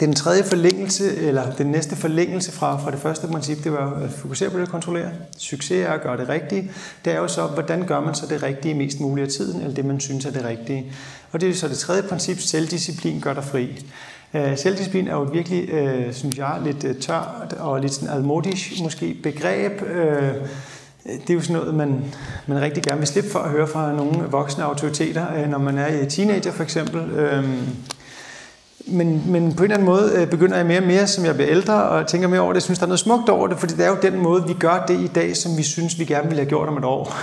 Den tredje forlængelse, eller den næste forlængelse fra, fra det første princip, det var at fokusere på det kontrollere. Succes er at gøre det rigtige. Det er jo så, hvordan gør man så det rigtige mest muligt af tiden, eller det, man synes er det rigtige. Og det er så det tredje princip, selvdisciplin gør dig fri. Øh, selvdisciplin er jo virkelig, øh, synes jeg, lidt øh, tørt og lidt sådan almodisk måske begreb. Det er jo sådan noget, man, man rigtig gerne vil slippe for at høre fra nogle voksne autoriteter, øh, når man er teenager for eksempel. Øhm, men, men på en eller anden måde øh, begynder jeg mere og mere, som jeg bliver ældre, og tænker mere over det. Jeg synes, der er noget smukt over det, fordi det er jo den måde, vi gør det i dag, som vi synes, vi gerne ville have gjort om et år.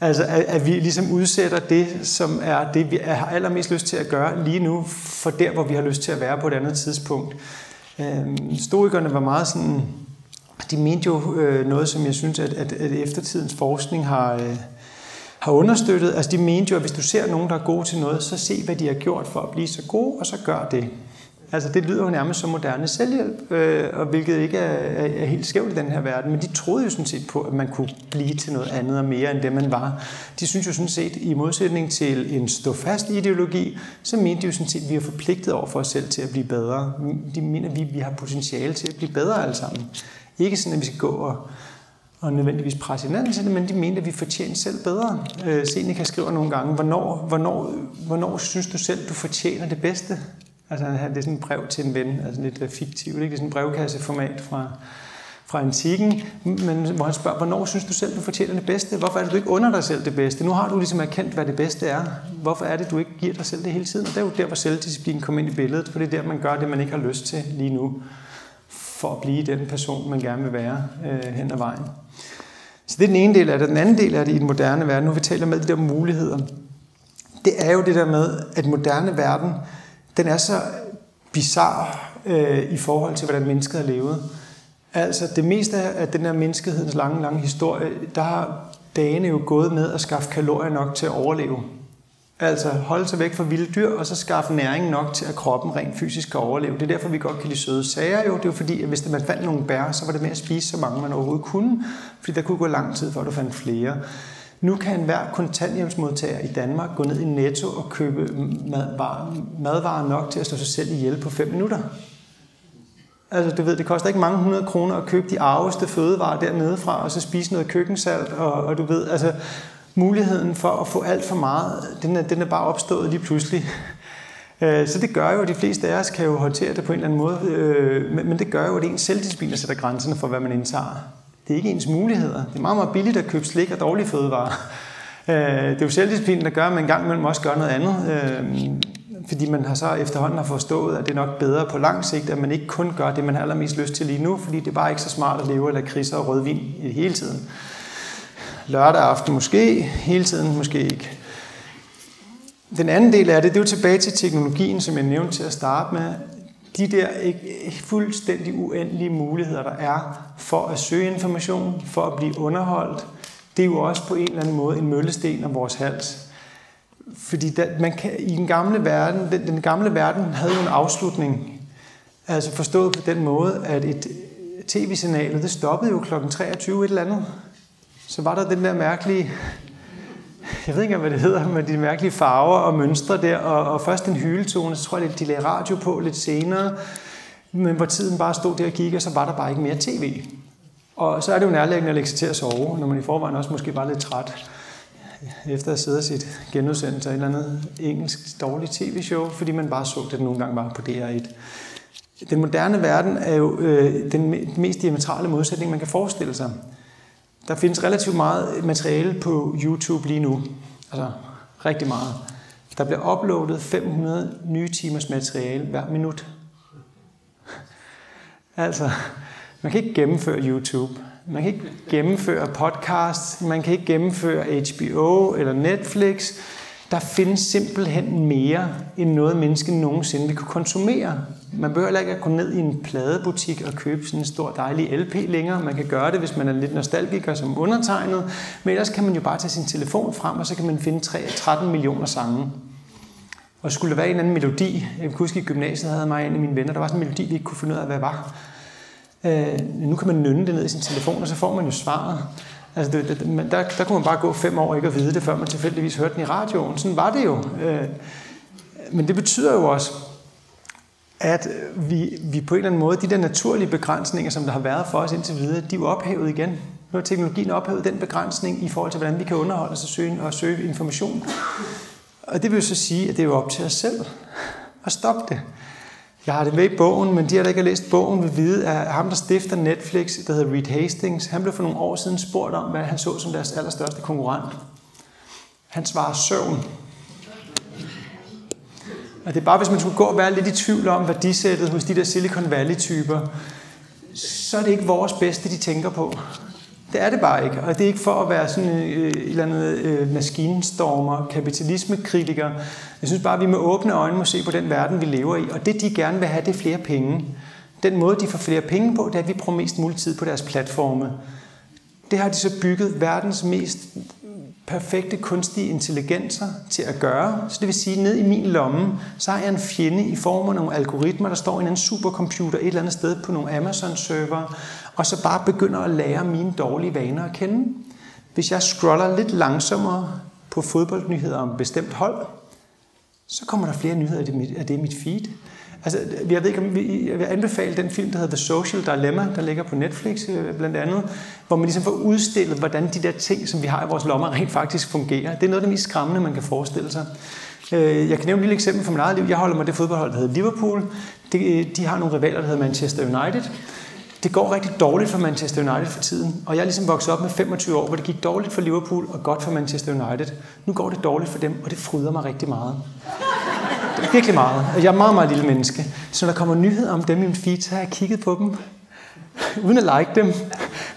Altså, at, at vi ligesom udsætter det, som er det, vi har allermest lyst til at gøre lige nu, for der, hvor vi har lyst til at være på et andet tidspunkt. Øhm, Stoikerne var meget sådan, de mente jo øh, noget, som jeg synes, at, at, at eftertidens forskning har, øh, har understøttet. Altså, de mente jo, at hvis du ser nogen, der er gode til noget, så se, hvad de har gjort for at blive så gode, og så gør det. Altså det lyder jo nærmest som moderne selvhjælp, øh, og hvilket ikke er, er, er helt skævt i den her verden, men de troede jo sådan set på, at man kunne blive til noget andet og mere end det, man var. De synes jo sådan set, i modsætning til en ståfast ideologi, så mente de jo sådan set, at vi er forpligtet over for os selv til at blive bedre. De mener, at vi, vi har potentiale til at blive bedre alle sammen. Ikke sådan, at vi skal gå og, og nødvendigvis presse hinanden til det, men de mente, at vi fortjener selv bedre. Øh, Seneca skriver nogle gange, hvornår, hvornår, hvornår synes du selv, du fortjener det bedste? Altså det er sådan et brev til en ven, altså lidt øh, fiktivt, ikke? Det er sådan et brevkasseformat fra, fra antikken, men hvor han spørger, hvornår synes du selv, du fortjener det bedste? Hvorfor er det, du ikke under dig selv det bedste? Nu har du ligesom erkendt, hvad det bedste er. Hvorfor er det, du ikke giver dig selv det hele tiden? Og det er jo der, hvor selvdisciplin kommer ind i billedet, for det er der, man gør det, man ikke har lyst til lige nu, for at blive den person, man gerne vil være øh, hen ad vejen. Så det er den ene del af det. Den anden del af det i den moderne verden, nu vi taler med de der muligheder, det er jo det der med, at moderne verden, den er så bizarre øh, i forhold til, hvordan mennesket har levet. Altså det meste af den her menneskehedens lange, lange historie, der har dagene jo gået med at skaffe kalorier nok til at overleve. Altså holde sig væk fra vilde dyr, og så skaffe næring nok til, at kroppen rent fysisk kan overleve. Det er derfor, vi godt kan lide søde sager jo. Det er jo fordi, at hvis man fandt nogle bær, så var det med at spise så mange, man overhovedet kunne. Fordi der kunne gå lang tid, før du fandt flere. Nu kan enhver kontanthjælpsmodtager i Danmark gå ned i Netto og købe madvarer, madvarer nok til at stå sig selv ihjel på 5 minutter. Altså, du ved, det koster ikke mange hundrede kroner at købe de arveste fødevarer dernede fra, og så spise noget køkkensalt, og, og du ved, altså, muligheden for at få alt for meget, den er, den er bare opstået lige pludselig. Øh, så det gør jo, at de fleste af os kan jo håndtere det på en eller anden måde, øh, men det gør jo, at ens selvdisciplin der sætter grænserne for, hvad man indtager. Det er ikke ens muligheder. Det er meget, meget billigt at købe slik og dårlige fødevarer. Øh, det er jo selvdisciplinen, der gør, at man engang imellem også gør noget andet. Fordi man har så efterhånden har forstået, at det er nok bedre på lang sigt, at man ikke kun gør det, man har allermest lyst til lige nu, fordi det er bare ikke så smart at leve af kriser og rødvin i hele tiden. Lørdag aften måske, hele tiden måske ikke. Den anden del af det, det er jo tilbage til teknologien, som jeg nævnte til at starte med de der fuldstændig uendelige muligheder, der er for at søge information, for at blive underholdt, det er jo også på en eller anden måde en møllesten af vores hals. Fordi der, man kan, i den gamle verden, den, den gamle verden havde jo en afslutning. Altså forstået på den måde, at et tv-signal, det stoppede jo kl. 23 et eller andet. Så var der den der mærkelige jeg ved ikke, hvad det hedder, men de mærkelige farver og mønstre der, og, og først en hyletone, så tror jeg, de lagde radio på lidt senere, men hvor tiden bare stod der og kiggede, så var der bare ikke mere tv. Og så er det jo nærliggende at lægge sig til at sove, når man i forvejen også måske var lidt træt, efter at sidde sit genudsendelse af et eller andet engelsk dårligt tv-show, fordi man bare så det nogle gange var på DR1. Den moderne verden er jo øh, den mest diametrale modsætning, man kan forestille sig. Der findes relativt meget materiale på YouTube lige nu. Altså rigtig meget. Der bliver uploadet 500 nye timers materiale hver minut. altså, man kan ikke gennemføre YouTube. Man kan ikke gennemføre podcast. Man kan ikke gennemføre HBO eller Netflix. Der findes simpelthen mere, end noget menneske nogensinde vil kunne konsumere. Man behøver heller ikke at gå ned i en pladebutik og købe sådan en stor dejlig LP længere. Man kan gøre det, hvis man er lidt nostalgiker som undertegnet. Men ellers kan man jo bare tage sin telefon frem, og så kan man finde 13 millioner sange. Og skulle der være en anden melodi, jeg kan huske i gymnasiet havde mig en af mine venner, der var sådan en melodi, vi ikke kunne finde ud af, hvad var. Øh, nu kan man nynne det ned i sin telefon, og så får man jo svaret. Altså det, det, der, der kunne man bare gå fem år ikke at vide det, før man tilfældigvis hørte den i radioen. Sådan var det jo. Øh, men det betyder jo også, at øh, vi, vi på en eller anden måde, de der naturlige begrænsninger, som der har været for os indtil videre, de er jo ophævet igen. Nu har teknologien ophævet den begrænsning i forhold til, hvordan vi kan underholde os og søge, og søge information. Og det vil jo så sige, at det er jo op til os selv at stoppe det. Jeg har det med i bogen, men de, der ikke har læst bogen, vil vide, at ham, der stifter Netflix, der hedder Reed Hastings, han blev for nogle år siden spurgt om, hvad han så som deres allerstørste konkurrent. Han svarer søvn. Og det er bare, hvis man skulle gå og være lidt i tvivl om værdisættet hos de der Silicon Valley-typer, så er det ikke vores bedste, de tænker på. Det er det bare ikke, og det er ikke for at være sådan øh, et eller andet øh, maskinstormer, kapitalismekritiker. Jeg synes bare, at vi med åbne øjne må se på den verden, vi lever i, og det de gerne vil have, det er flere penge. Den måde, de får flere penge på, det er, at vi bruger mest mulig tid på deres platforme. Det har de så bygget verdens mest perfekte kunstige intelligenser til at gøre. Så det vil sige, at ned i min lomme, så har jeg en fjende i form af nogle algoritmer, der står i en supercomputer et eller andet sted på nogle Amazon-server, og så bare begynder at lære mine dårlige vaner at kende. Hvis jeg scroller lidt langsommere på fodboldnyheder om bestemt hold, så kommer der flere nyheder af det mit feed. Altså, jeg ved ikke, om vi, jeg vil anbefale den film, der hedder The Social Dilemma, der ligger på Netflix øh, blandt andet, hvor man ligesom får udstillet, hvordan de der ting, som vi har i vores lommer, rent faktisk fungerer. Det er noget af det mest skræmmende, man kan forestille sig. Øh, jeg kan nævne et lille eksempel fra mit eget liv. Jeg holder mig det fodboldhold, der hedder Liverpool. De, øh, de har nogle rivaler, der hedder Manchester United. Det går rigtig dårligt for Manchester United for tiden, og jeg er ligesom vokset op med 25 år, hvor det gik dårligt for Liverpool og godt for Manchester United. Nu går det dårligt for dem, og det fryder mig rigtig meget. Virkelig meget. Jeg er meget, meget lille menneske. Så når der kommer nyheder om dem i min feed, så har jeg kigget på dem. Uden at like dem.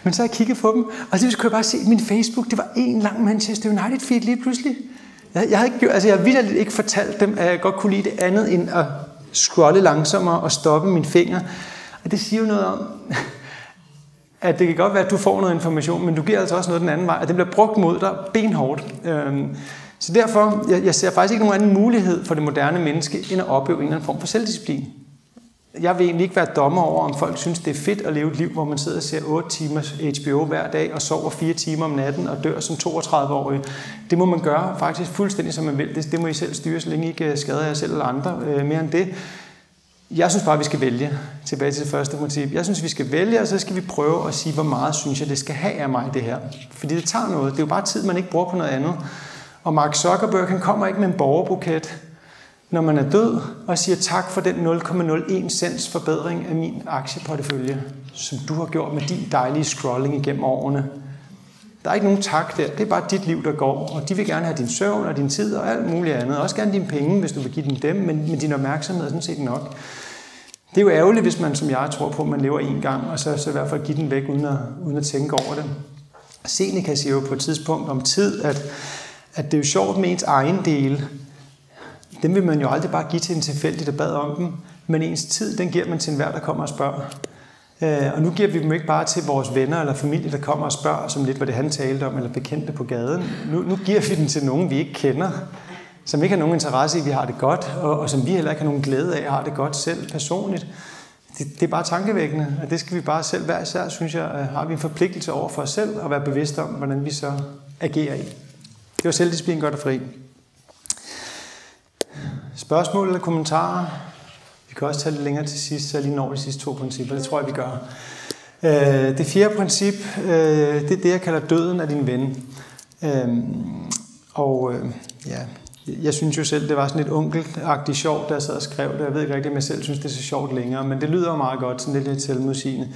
Men så har jeg kigget på dem. Og så kunne jeg bare se, at min Facebook, det var en lang Manchester United feed lige pludselig. Jeg, jeg, havde ikke, altså jeg har vildt ikke fortalt dem, at jeg godt kunne lide det andet, end at scrolle langsommere og stoppe mine fingre. Og det siger jo noget om, at det kan godt være, at du får noget information, men du giver altså også noget den anden vej, og det bliver brugt mod dig benhårdt. Øhm, så derfor, jeg, jeg ser faktisk ikke nogen anden mulighed for det moderne menneske, end at opleve en eller anden form for selvdisciplin. Jeg vil egentlig ikke være dommer over, om folk synes, det er fedt at leve et liv, hvor man sidder og ser 8 timer HBO hver dag og sover 4 timer om natten og dør som 32-årig. Det må man gøre faktisk fuldstændig, som man vil. Det, det må I selv styre, så længe I ikke øh, skader jer selv eller andre øh, mere end det. Jeg synes bare, vi skal vælge. Tilbage til det første motiv. Jeg synes, vi skal vælge, og så skal vi prøve at sige, hvor meget synes jeg, det skal have af mig, det her. Fordi det tager noget. Det er jo bare tid, man ikke bruger på noget andet. Og Mark Zuckerberg, han kommer ikke med en borgerbuket, når man er død, og siger tak for den 0,01 cents forbedring af min aktieportefølje, som du har gjort med din dejlige scrolling igennem årene. Der er ikke nogen tak der. Det er bare dit liv, der går. Og de vil gerne have din søvn og din tid og alt muligt andet. Også gerne dine penge, hvis du vil give dem dem, men, men din opmærksomhed er sådan set nok. Det er jo ærgerligt, hvis man, som jeg tror på, man lever en gang, og så, så i hvert fald give den væk, uden at, uden at tænke over det. Seneca siger jo på et tidspunkt om tid, at, at det er jo sjovt med ens egen del. Dem vil man jo aldrig bare give til en tilfældig, der bad om dem, men ens tid, den giver man til enhver, der kommer og spørger. Øh, og nu giver vi dem ikke bare til vores venner eller familie, der kommer og spørger, som lidt var det han talte om, eller bekendte på gaden. Nu, nu giver vi den til nogen, vi ikke kender, som ikke har nogen interesse i, at vi har det godt, og, og som vi heller ikke har nogen glæde af at har det godt selv personligt. Det, det er bare tankevækkende, og det skal vi bare selv hver især, synes jeg, øh, har vi en forpligtelse over for os selv at være bevidste om, hvordan vi så agerer i. Det var selvdisciplin godt og fri. Spørgsmål eller kommentarer? Vi kan også tage lidt længere til sidst, så jeg lige når de sidste to principper. Det tror jeg, vi gør. Øh, det fjerde princip, øh, det er det, jeg kalder døden af din ven. Øhm, og øh, ja, jeg synes jo selv, det var sådan lidt onkelagtigt sjovt, da jeg sad og skrev det. Jeg ved ikke rigtig, om jeg selv synes, det er så sjovt længere, men det lyder jo meget godt, sådan lidt, lidt selvmodsigende.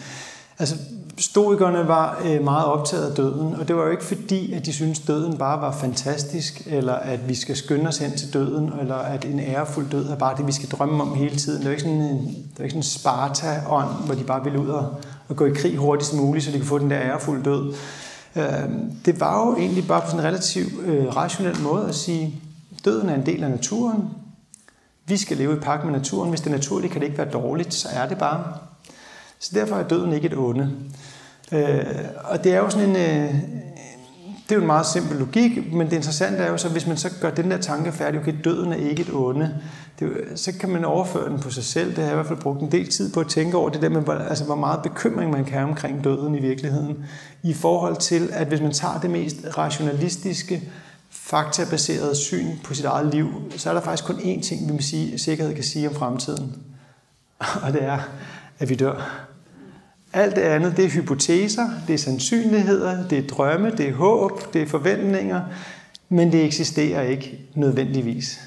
Altså, stoikerne var øh, meget optaget af døden, og det var jo ikke fordi, at de syntes, at døden bare var fantastisk, eller at vi skal skynde os hen til døden, eller at en ærefuld død er bare det, vi skal drømme om hele tiden. Det var ikke sådan en, det var ikke sådan en Sparta-ånd, hvor de bare ville ud og, og gå i krig hurtigst muligt, så de kunne få den der ærefulde død. Øh, det var jo egentlig bare på sådan en relativt øh, rationel måde at sige, døden er en del af naturen. Vi skal leve i pagt med naturen. Hvis det er naturligt, kan det ikke være dårligt, så er det bare. Så derfor er døden ikke et onde. Øh, og det er jo sådan en, øh, det er jo en meget simpel logik, men det interessante er jo så, hvis man så gør den der tanke færdig, okay, døden er ikke et onde, det, så kan man overføre den på sig selv. Det har jeg i hvert fald brugt en del tid på at tænke over det der med, altså, hvor meget bekymring man kan have omkring døden i virkeligheden. I forhold til, at hvis man tager det mest rationalistiske, faktabaserede syn på sit eget liv, så er der faktisk kun én ting, vi med sige, sikkerhed kan sige om fremtiden. Og det er, at vi dør. Alt det andet, det er hypoteser, det er sandsynligheder, det er drømme, det er håb, det er forventninger, men det eksisterer ikke nødvendigvis.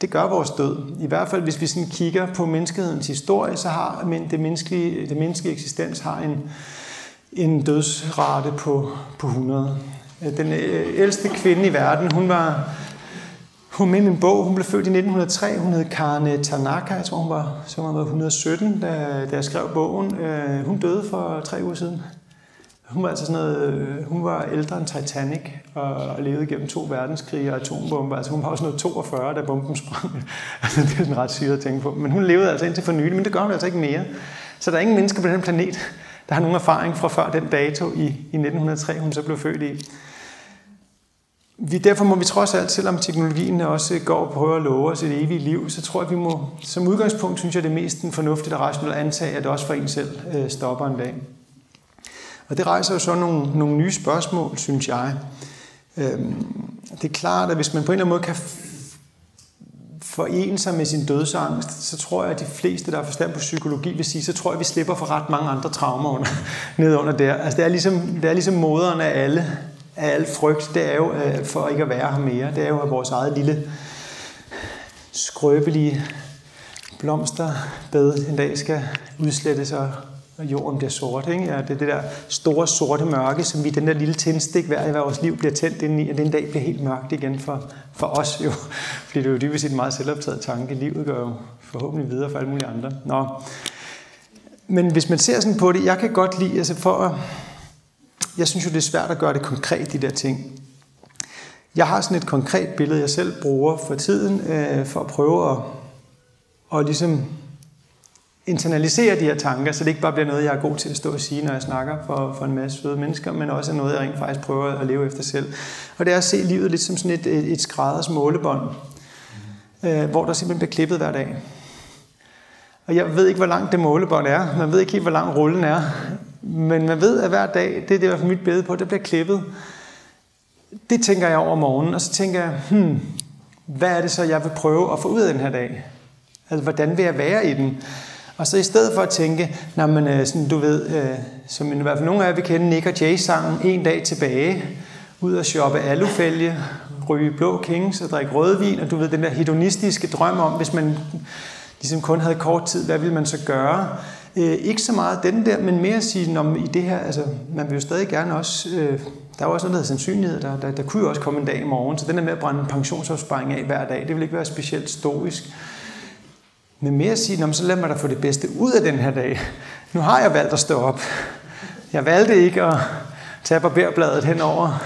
Det gør vores død. I hvert fald, hvis vi sådan kigger på menneskehedens historie, så har men det menneskelige, det menneskelige eksistens har en, en dødsrate på, på 100. Den øh, ældste kvinde i verden, hun var hun med i min bog. Hun blev født i 1903. Hun hed Karne Tanaka. Jeg tror, hun var, så hun var 117, da, da jeg skrev bogen. Øh, hun døde for tre uger siden. Hun var altså sådan noget, øh, hun var ældre end Titanic og levede gennem to verdenskrige og atombomber. Altså hun var også noget 42, da bomben sprang. altså det er sådan ret syret at tænke på. Men hun levede altså indtil for nylig, men det gør hun altså ikke mere. Så der er ingen mennesker på den planet, der har nogen erfaring fra før den dato i, i 1903, hun så blev født i vi, derfor må vi trods alt, selvom teknologien også går og prøver at love os et evigt liv, så tror jeg, at vi må, som udgangspunkt, synes jeg, det er mest fornuftigt og rationelle antage, at det også for en selv øh, stopper en dag. Og det rejser jo så nogle, nogle nye spørgsmål, synes jeg. Øhm, det er klart, at hvis man på en eller anden måde kan forene sig med sin dødsangst, så tror jeg, at de fleste, der har forstand på psykologi, vil sige, så tror jeg, at vi slipper for ret mange andre traumer under, ned under der. Altså det er ligesom, det er ligesom moderen af alle af al frygt, det er jo øh, for ikke at være her mere. Det er jo, at vores eget lille skrøbelige blomsterbed en dag skal udslettes, og jorden bliver sort. Ikke? Ja, det er det der store sorte mørke, som vi den der lille tændstik hver i vores liv bliver tændt ind i, og den dag bliver helt mørkt igen for, for os jo. Fordi det er jo dybest set en meget selvoptaget tanke. Livet går jo forhåbentlig videre for alle mulige andre. Nå. Men hvis man ser sådan på det, jeg kan godt lide, altså for at jeg synes jo, det er svært at gøre det konkret, de der ting. Jeg har sådan et konkret billede, jeg selv bruger for tiden, øh, for at prøve at, at ligesom internalisere de her tanker, så det ikke bare bliver noget, jeg er god til at stå og sige, når jeg snakker for, for en masse søde mennesker, men også er noget, jeg rent faktisk prøver at leve efter selv. Og det er at se livet lidt som sådan et, et, et skrædders målebånd, øh, hvor der simpelthen bliver klippet hver dag. Og jeg ved ikke, hvor langt det målebånd er. Man ved ikke helt, hvor lang rullen er. Men man ved, at hver dag, det er det i hvert fald mit bede på, det bliver klippet. Det tænker jeg over morgenen, og så tænker jeg, hmm, hvad er det så, jeg vil prøve at få ud af den her dag? Altså, hvordan vil jeg være i den? Og så i stedet for at tænke, når man, øh, sådan, du ved, øh, som i hvert fald nogle af jer vil kende Nick og Jay-sangen, en dag tilbage, ud og shoppe alufælge, ryge blå kings og drikke rødvin, og du ved, den der hedonistiske drøm om, hvis man ligesom kun havde kort tid, hvad ville man så gøre? Øh, ikke så meget den der, men mere at sige, når i det her, altså, man vil jo stadig gerne også, øh, der er jo også noget, der hedder sandsynlighed, der, der, der kunne jo også komme en dag i morgen, så den der med at brænde en pensionsopsparing af hver dag, det vil ikke være specielt stoisk. Men mere at sige, når så lad mig da få det bedste ud af den her dag. Nu har jeg valgt at stå op. Jeg valgte ikke at tage barberbladet hen over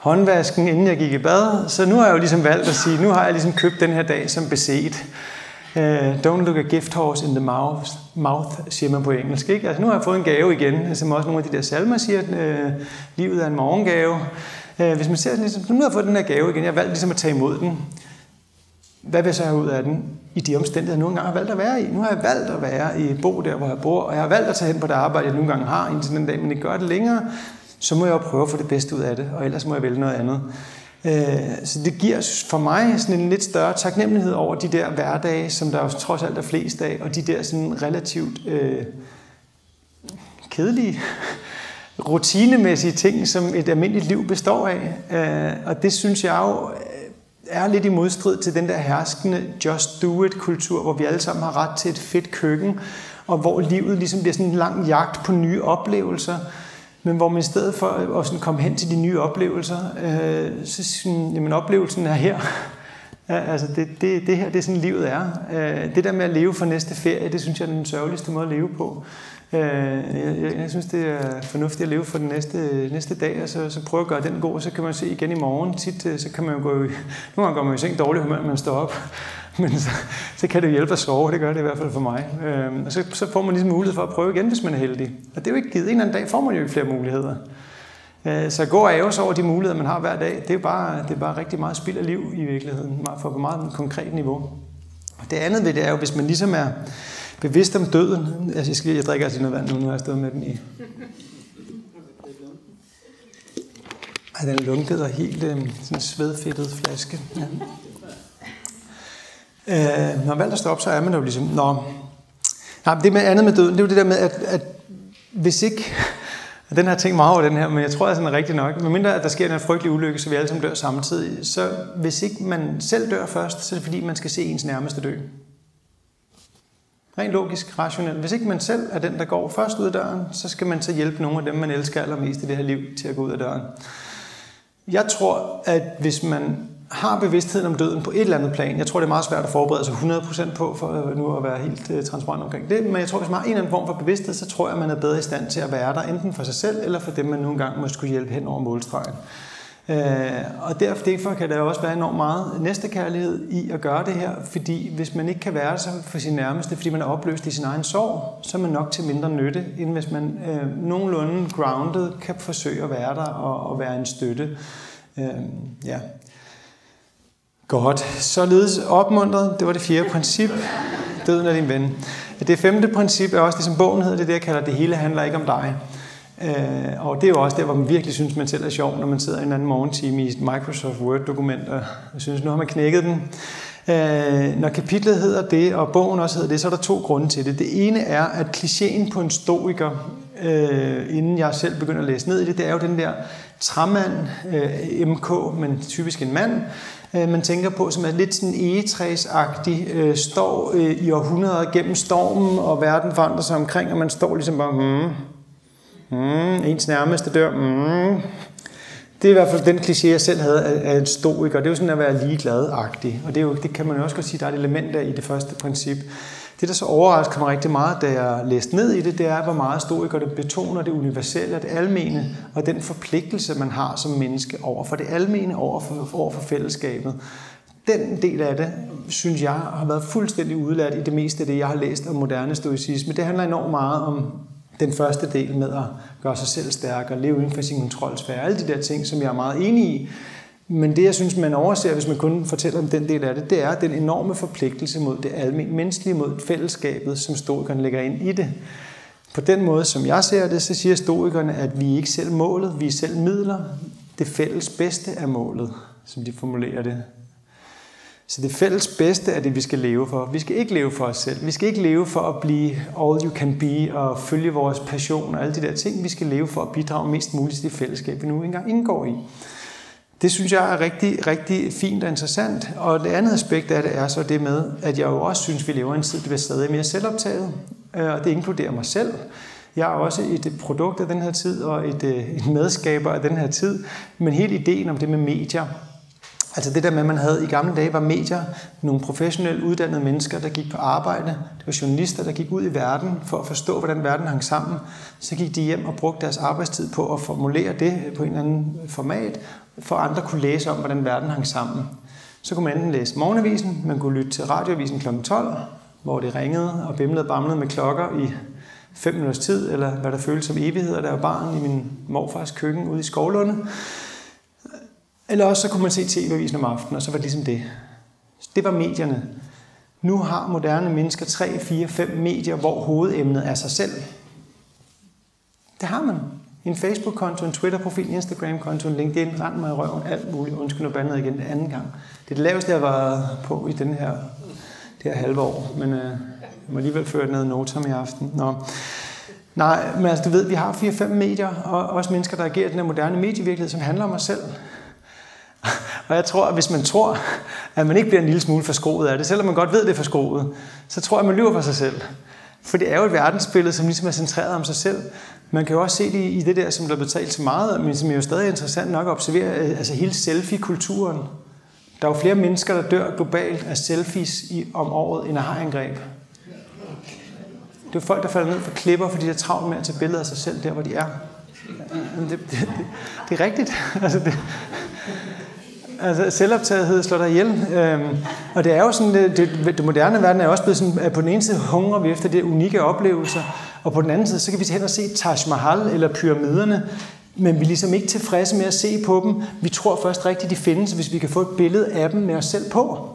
håndvasken, inden jeg gik i bad. Så nu har jeg jo ligesom valgt at sige, nu har jeg ligesom købt den her dag som beset. Uh, don't look a gift horse in the mouth, mouth, siger man på engelsk. Ikke? Altså, nu har jeg fået en gave igen, som også nogle af de der salmer siger, at uh, livet er en morgengave. Uh, hvis man ser ligesom, nu har jeg fået den her gave igen, jeg har valgt ligesom at tage imod den. Hvad vil jeg så have ud af den i de omstændigheder, jeg nu engang har valgt at være i? Nu har jeg valgt at være i bo der, hvor jeg bor, og jeg har valgt at tage hen på det arbejde, jeg nogle gange har, indtil den dag, men ikke gør det længere. Så må jeg jo prøve at få det bedste ud af det, og ellers må jeg vælge noget andet. Øh, så det giver for mig sådan en lidt større taknemmelighed over de der hverdage, som der jo trods alt er flest af, og de der sådan relativt øh, kedelige, rutinemæssige ting, som et almindeligt liv består af. Øh, og det synes jeg jo øh, er lidt i modstrid til den der herskende just do it kultur, hvor vi alle sammen har ret til et fedt køkken, og hvor livet ligesom bliver sådan en lang jagt på nye oplevelser, men hvor man i stedet for at sådan komme hen til de nye oplevelser, øh, så sådan, jamen oplevelsen er her. Altså det, det, det her, det er sådan livet er. Øh, det der med at leve for næste ferie, det synes jeg er den sørgeligste måde at leve på. Øh, jeg, jeg synes, det er fornuftigt at leve for den næste, næste dag, og så, så prøve at gøre den god, så kan man se igen i morgen. Tit, øh, så kan man jo gå i, nogle gange går man i seng dårligt, humør, når man står op, men så, så kan det hjælpe at sove, det gør det i hvert fald for mig. Øhm, og så, så får man ligesom mulighed for at prøve igen, hvis man er heldig. Og det er jo ikke givet. En eller anden dag får man jo ikke flere muligheder. Øh, så gå og æves over de muligheder, man har hver dag, det er bare, det er bare rigtig meget spild af liv i virkeligheden, for på meget konkret niveau. Det andet ved det er jo, hvis man ligesom er, bevidst om døden. Altså, jeg, skal, jeg drikker altså noget vand nu, nu har jeg stået med den i. Ej, den lunkede og helt øh, sådan en svedfedtet flaske. Ja. Øh, når man valgte at stoppe, så er man jo ligesom... Nå, ja, det med andet med døden, det er jo det der med, at, at hvis ikke... Den har jeg tænkt meget over, den her, men jeg tror, at den er rigtig nok. Men mindre, at der sker en frygtelig ulykke, så vi alle sammen dør samtidig, så hvis ikke man selv dør først, så er det fordi, man skal se ens nærmeste dø. Rent logisk, rationelt. Hvis ikke man selv er den, der går først ud af døren, så skal man så hjælpe nogle af dem, man elsker allermest i det her liv, til at gå ud af døren. Jeg tror, at hvis man har bevidstheden om døden på et eller andet plan, jeg tror, det er meget svært at forberede sig 100% på, for øh, nu at være helt øh, transparent omkring det, men jeg tror, hvis man har en eller anden form for bevidsthed, så tror jeg, at man er bedre i stand til at være der, enten for sig selv, eller for dem, man nogle gange må skulle hjælpe hen over målstregen. Øh, og derfor, derfor kan der også være enormt meget næstekærlighed i at gøre det her, fordi hvis man ikke kan være så for sin nærmeste, fordi man er opløst i sin egen sorg, så er man nok til mindre nytte, end hvis man øh, nogenlunde grounded kan forsøge at være der og, og være en støtte. Øh, ja. Godt. Således opmuntret, det var det fjerde princip. Døden er din ven. Det femte princip er også det, som bogen hedder, det er det, jeg kalder, det hele handler ikke om dig. Øh, og det er jo også der, hvor man virkelig synes, man selv er sjov, når man sidder en anden morgentime i et Microsoft Word-dokument og synes, nu har man knækket den. Øh, når kapitlet hedder det, og bogen også hedder det, så er der to grunde til det. Det ene er, at klichéen på en stoiker, øh, inden jeg selv begynder at læse ned i det, det er jo den der træmand, øh, MK, men typisk en mand, øh, man tænker på, som er lidt sådan egetræsagtig, øh, står øh, i århundreder gennem stormen, og verden forandrer sig omkring, og man står ligesom bare, mm, Mm, ens nærmeste dør. Mm. Det er i hvert fald den kliché, jeg selv havde af en stoiker. Det er jo sådan at være ligeglad-agtig. Og det, er jo, det kan man jo også godt sige, der er et element der i det første princip. Det, der så overraskede mig rigtig meget, da jeg læste ned i det, det er, hvor meget stoiker det betoner det universelle og det almene, og den forpligtelse, man har som menneske over for det almene, over for, over for fællesskabet. Den del af det, synes jeg, har været fuldstændig udladt i det meste af det, jeg har læst om moderne stoicisme. Det handler enormt meget om den første del med at gøre sig selv stærkere, leve inden for sin kontrolsfære, alle de der ting, som jeg er meget enig i. Men det, jeg synes, man overser, hvis man kun fortæller om den del af det, det er den enorme forpligtelse mod det almindelige menneskelige, mod fællesskabet, som stoikerne lægger ind i det. På den måde, som jeg ser det, så siger stoikerne, at vi er ikke selv målet, vi er selv midler. Det fælles bedste er målet, som de formulerer det. Så det fælles bedste er det, vi skal leve for. Vi skal ikke leve for os selv. Vi skal ikke leve for at blive all you can be og følge vores passion og alle de der ting. Vi skal leve for at bidrage mest muligt til det fællesskab, vi nu engang indgår i. Det synes jeg er rigtig, rigtig fint og interessant. Og det andet aspekt af det er så det med, at jeg jo også synes, vi lever i en tid, der bliver stadig mere selvoptaget. Øh, og det inkluderer mig selv. Jeg er også et produkt af den her tid og et, øh, et medskaber af den her tid. Men hele ideen om det med medier Altså det der med, at man havde i gamle dage, var medier nogle professionelt uddannede mennesker, der gik på arbejde. Det var journalister, der gik ud i verden for at forstå, hvordan verden hang sammen. Så gik de hjem og brugte deres arbejdstid på at formulere det på en eller anden format, for andre kunne læse om, hvordan verden hang sammen. Så kunne man enten læse morgenavisen, man kunne lytte til radioavisen kl. 12, hvor det ringede og bimlede og bamlede med klokker i fem minutters tid, eller hvad der føltes som evigheder, der var barn i min morfars køkken ude i Skovlunde. Eller også så kunne man se TV-avisen om aftenen, og så var det ligesom det. Det var medierne. Nu har moderne mennesker 3, 4, 5 medier, hvor hovedemnet er sig selv. Det har man. En Facebook-konto, en Twitter-profil, en Instagram-konto, en LinkedIn, rend mig i røven, alt muligt. Undskyld, nu bandet igen den anden gang. Det er det laveste, jeg var på i den her, det her halve år, men øh, jeg må alligevel føre noget noter i aften. Nå. Nej, men altså, du ved, vi har 4-5 medier, og også mennesker, der agerer i den her moderne medievirkelighed, som handler om os selv. Og jeg tror, at hvis man tror, at man ikke bliver en lille smule forskroet af det, selvom man godt ved, det er forskroet, så tror jeg, at man lyver for sig selv. For det er jo et verdensbillede, som ligesom er centreret om sig selv. Man kan jo også se det i det der, som der er betalt så meget, men som er jo stadig interessant nok at observere, øh, altså hele selfie-kulturen. Der er jo flere mennesker, der dør globalt af selfies i, om året, end af hajangreb. Det er folk, der falder ned fra klipper, fordi de er travlt med at tage billeder af sig selv der, hvor de er. Det, det, det, det er rigtigt. Altså, det, altså selvoptagethed slår dig ihjel. Øhm, og det er jo sådan, det, det, det moderne verden er også blevet sådan, at på den ene side hungrer vi efter det unikke oplevelser, og på den anden side, så kan vi hen og se Taj Mahal eller pyramiderne, men vi er ligesom ikke tilfredse med at se på dem. Vi tror først rigtigt, de findes, hvis vi kan få et billede af dem med os selv på.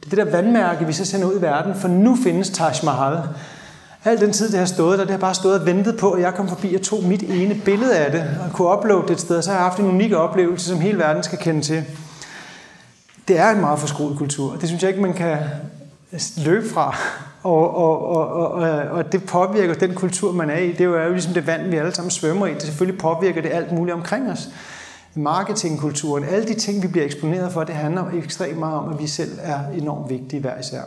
Det er det der vandmærke, vi så sender ud i verden, for nu findes Taj Mahal. Al den tid, det har stået der, det har bare stået og ventet på, at jeg kom forbi og tog mit ene billede af det, og kunne uploade det et sted, så har jeg haft en unik oplevelse, som hele verden skal kende til. Det er en meget forskruet kultur. Det synes jeg ikke, man kan løbe fra. Og, og, og, og, og det påvirker den kultur, man er i. Det er jo ligesom det vand, vi alle sammen svømmer i. Det selvfølgelig påvirker det alt muligt omkring os. Marketingkulturen, alle de ting, vi bliver eksponeret for, det handler ekstremt meget om, at vi selv er enormt vigtige hver især.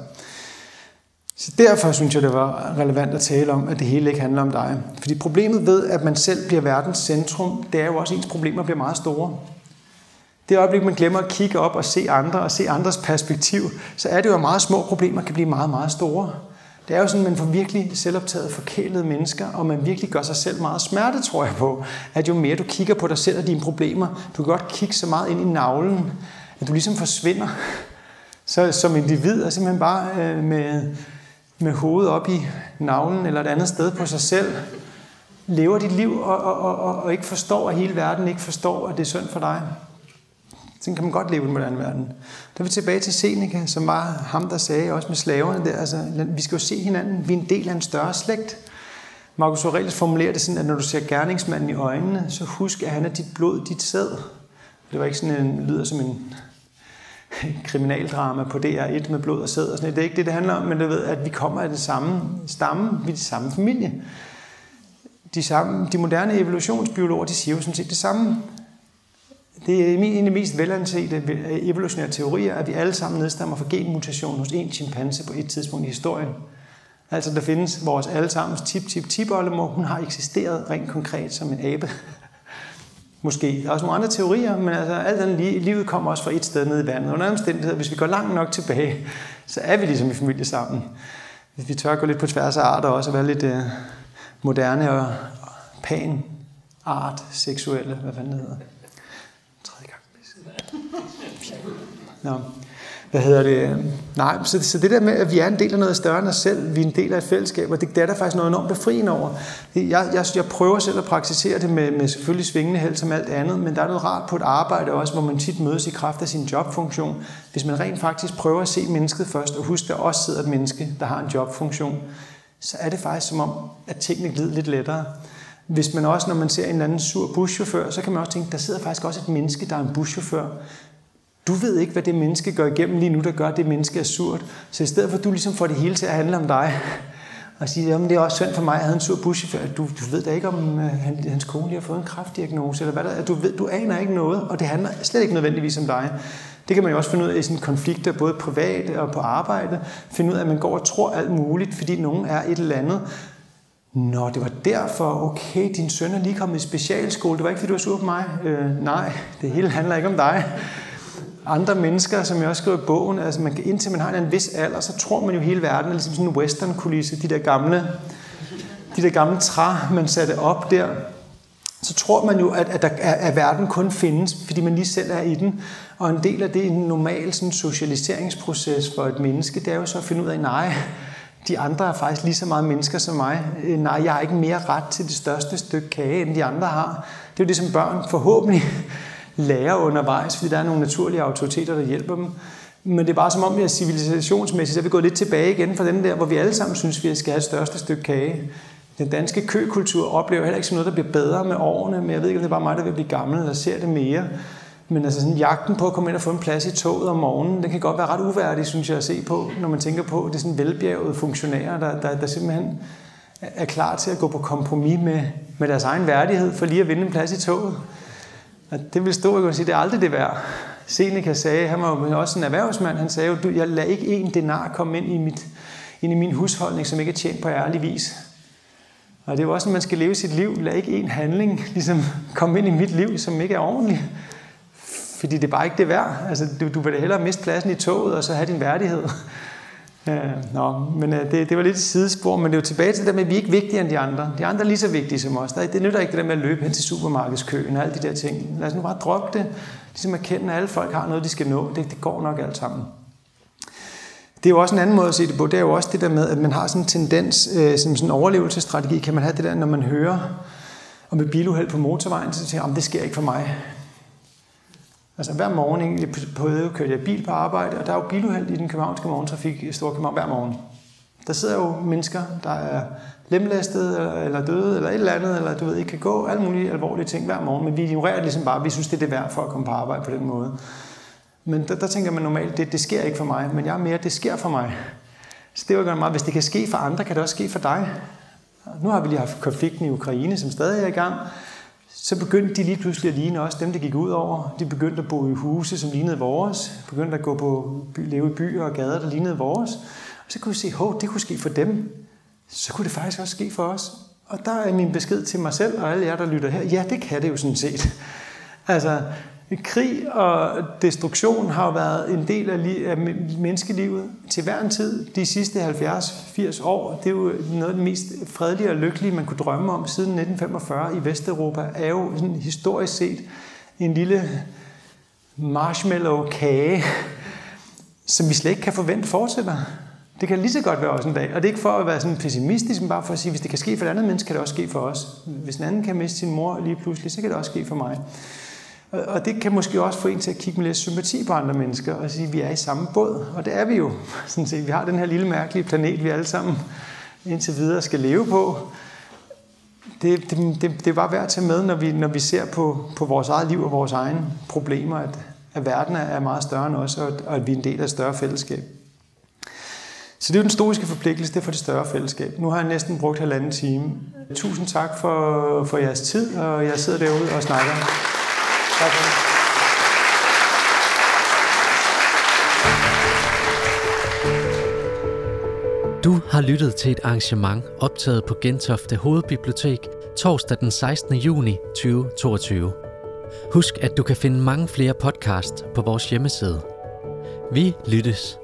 Så derfor synes jeg, det var relevant at tale om, at det hele ikke handler om dig. Fordi problemet ved, at man selv bliver verdens centrum, det er jo også, at ens problemer bliver meget store. Det øjeblik, man glemmer at kigge op og se andre og se andres perspektiv, så er det jo, at meget små problemer kan blive meget, meget store. Det er jo sådan, at man får virkelig selvoptaget forkælede mennesker, og man virkelig gør sig selv meget smerte, tror jeg på, at jo mere du kigger på dig selv og dine problemer, du kan godt kigge så meget ind i navlen, at du ligesom forsvinder så, som individ, og simpelthen bare øh, med, med hovedet op i navlen eller et andet sted på sig selv, lever dit liv og, og, og, og ikke forstår, at hele verden ikke forstår, at det er synd for dig. Sådan kan man godt leve i den moderne verden. Der er vi tilbage til Seneca, som var ham, der sagde, også med slaverne der, altså, vi skal jo se hinanden, vi er en del af en større slægt. Marcus Aurelius formulerer det sådan, at når du ser gerningsmanden i øjnene, så husk, at han er dit blod, dit sæd. Det var ikke sådan en, lyder som en kriminaldrama på DR1 med blod og sæd og sådan Det er ikke det, det handler om, men det ved, at vi kommer af det samme stamme, vi er det samme familie. De, samme, de moderne evolutionsbiologer, de siger jo sådan set det samme. Det er en af de mest velansete øh, evolutionære teorier, at vi alle sammen nedstammer fra genmutation hos en chimpanse på et tidspunkt i historien. Altså der findes vores allesammens tip-tip-tip-oldemor. Hun har eksisteret rent konkret som en abe. Måske. Der er også nogle andre teorier, men altså, alt andet livet kommer også fra et sted nede i vandet. Under omstændigheder, hvis vi går langt nok tilbage, så er vi ligesom i familie sammen. Hvis vi tør gå lidt på tværs af arter også, og være lidt øh, moderne og pan art seksuelle, hvad fanden det hedder. Nå. Hvad hedder det? Nej, så, så det der med, at vi er en del af noget større end os selv, vi er en del af et fællesskab, og det, det er der faktisk noget enormt befriende over. Jeg, jeg, jeg prøver selv at praktisere det med, med selvfølgelig svingende held som alt andet, men der er noget rart på et arbejde også, hvor man tit mødes i kraft af sin jobfunktion. Hvis man rent faktisk prøver at se mennesket først, og huske, at der også sidder et menneske, der har en jobfunktion, så er det faktisk som om, at tingene glider lidt lettere. Hvis man også, når man ser en eller anden sur buschauffør, så kan man også tænke, der sidder faktisk også et menneske, der er en buschauffør. Du ved ikke, hvad det menneske går igennem lige nu, der gør, at det menneske er surt. Så i stedet for, at du ligesom får det hele til at handle om dig, og sige, at det er også synd for mig, at jeg havde en sur buschauffør. Du, du ved da ikke, om øh, han, hans kone lige har fået en kraftdiagnose, eller hvad der er. Du, ved, du aner ikke noget, og det handler slet ikke nødvendigvis om dig. Det kan man jo også finde ud af i sådan konflikter, både privat og på arbejde. Finde ud af, at man går og tror alt muligt, fordi nogen er et eller andet. Nå, det var derfor, okay, din søn er lige kommet i specialskole. Det var ikke, fordi du var sur på mig. Øh, nej, det hele handler ikke om dig andre mennesker, som jeg også skriver i bogen, altså man kan, indtil man har en vis alder, så tror man jo hele verden er ligesom sådan en western-kulisse, de der gamle, de der gamle træ, man satte op der, så tror man jo, at, at, der, at verden kun findes, fordi man lige selv er i den. Og en del af det en normal sådan, socialiseringsproces for et menneske, det er jo så at finde ud af, nej, de andre er faktisk lige så meget mennesker som mig. Øh, nej, jeg har ikke mere ret til det største stykke kage, end de andre har. Det er jo det, som børn forhåbentlig lærer undervejs, fordi der er nogle naturlige autoriteter, der hjælper dem. Men det er bare som om, vi er civilisationsmæssigt så er vi gået lidt tilbage igen fra den der, hvor vi alle sammen synes, vi skal have et største stykke kage. Den danske køkultur oplever heller ikke sådan noget, der bliver bedre med årene, men jeg ved ikke, om det er bare mig, der vil blive gammel, eller ser det mere. Men altså sådan jagten på at komme ind og få en plads i toget om morgenen, den kan godt være ret uværdig, synes jeg, at se på, når man tænker på, at det er sådan velbjergede funktionærer, der, der, der simpelthen er klar til at gå på kompromis med, med deres egen værdighed for lige at vinde en plads i toget. Og det vil stå og sige, det er aldrig det værd. Seneca sagde, han var jo også en erhvervsmand, han sagde jo, jeg lader ikke en denar komme ind i, mit, ind i min husholdning, som ikke er tjent på ærlig vis. Og det er jo også, at man skal leve sit liv. Lad ikke en handling ligesom komme ind i mit liv, som ikke er ordentlig. fordi det er bare ikke det værd. Altså, du, du vil da hellere miste pladsen i toget, og så have din værdighed. Øh, nå, men øh, det, det var lidt et sidespor, men det er jo tilbage til det med, at vi er ikke vigtigere end de andre. De andre er lige så vigtige som os. Det nytter ikke det der med at løbe hen til supermarkedskøen og alle de der ting. Lad os nu bare droppe det. Ligesom erkende, at alle folk har noget, de skal nå. Det, det går nok alt sammen. Det er jo også en anden måde at se det på. Det er jo også det der med, at man har sådan en tendens, øh, som sådan en overlevelsesstrategi, kan man have det der, når man hører om et biluheld på motorvejen, så tænker man, det sker ikke for mig. Altså hver morgen på Øde kørte jeg bil på arbejde, og der er jo biluheld i den københavnske morgentrafik i Storkøbenhavn hver morgen. Der sidder jo mennesker, der er lemlæstet eller døde eller et eller andet, eller du ved ikke kan gå, alle mulige alvorlige ting hver morgen, men vi ignorerer det ligesom bare, vi synes, det er det værd for at komme på arbejde på den måde. Men der, der tænker man normalt, det, det sker ikke for mig, men jeg er mere, det sker for mig. Så det er jo meget, hvis det kan ske for andre, kan det også ske for dig. Nu har vi lige haft konflikten i Ukraine, som stadig er i gang så begyndte de lige pludselig at ligne også dem, det gik ud over. De begyndte at bo i huse, som lignede vores. Begyndte at gå på leve i byer og gader, der lignede vores. Og så kunne vi se, at det kunne ske for dem. Så kunne det faktisk også ske for os. Og der er min besked til mig selv og alle jer, der lytter her. Ja, det kan det jo sådan set. Altså, Krig og destruktion har jo været en del af, menneskelivet til hver en tid. De sidste 70-80 år, det er jo noget af det mest fredelige og lykkelige, man kunne drømme om siden 1945 i Vesteuropa, er jo sådan historisk set en lille marshmallow-kage, som vi slet ikke kan forvente fortsætter. Det kan lige så godt være også en dag. Og det er ikke for at være sådan pessimistisk, men bare for at sige, hvis det kan ske for et andet menneske, kan det også ske for os. Hvis en anden kan miste sin mor lige pludselig, så kan det også ske for mig. Og det kan måske også få en til at kigge med lidt sympati på andre mennesker og sige, at vi er i samme båd. Og det er vi jo. Sådan set. Vi har den her lille mærkelige planet, vi alle sammen indtil videre skal leve på. Det, det, det, det er bare værd at tage med, når vi, når vi ser på, på vores eget liv og vores egne problemer, at, at verden er meget større end os, og, og at vi er en del af et større fællesskab. Så det er jo den stoiske forpligtelse, det er for det større fællesskab. Nu har jeg næsten brugt halvanden time. Tusind tak for, for jeres tid, og jeg sidder derude og snakker. Tak for Du har lyttet til et arrangement optaget på Gentofte Hovedbibliotek torsdag den 16. juni 2022. Husk, at du kan finde mange flere podcast på vores hjemmeside. Vi lyttes.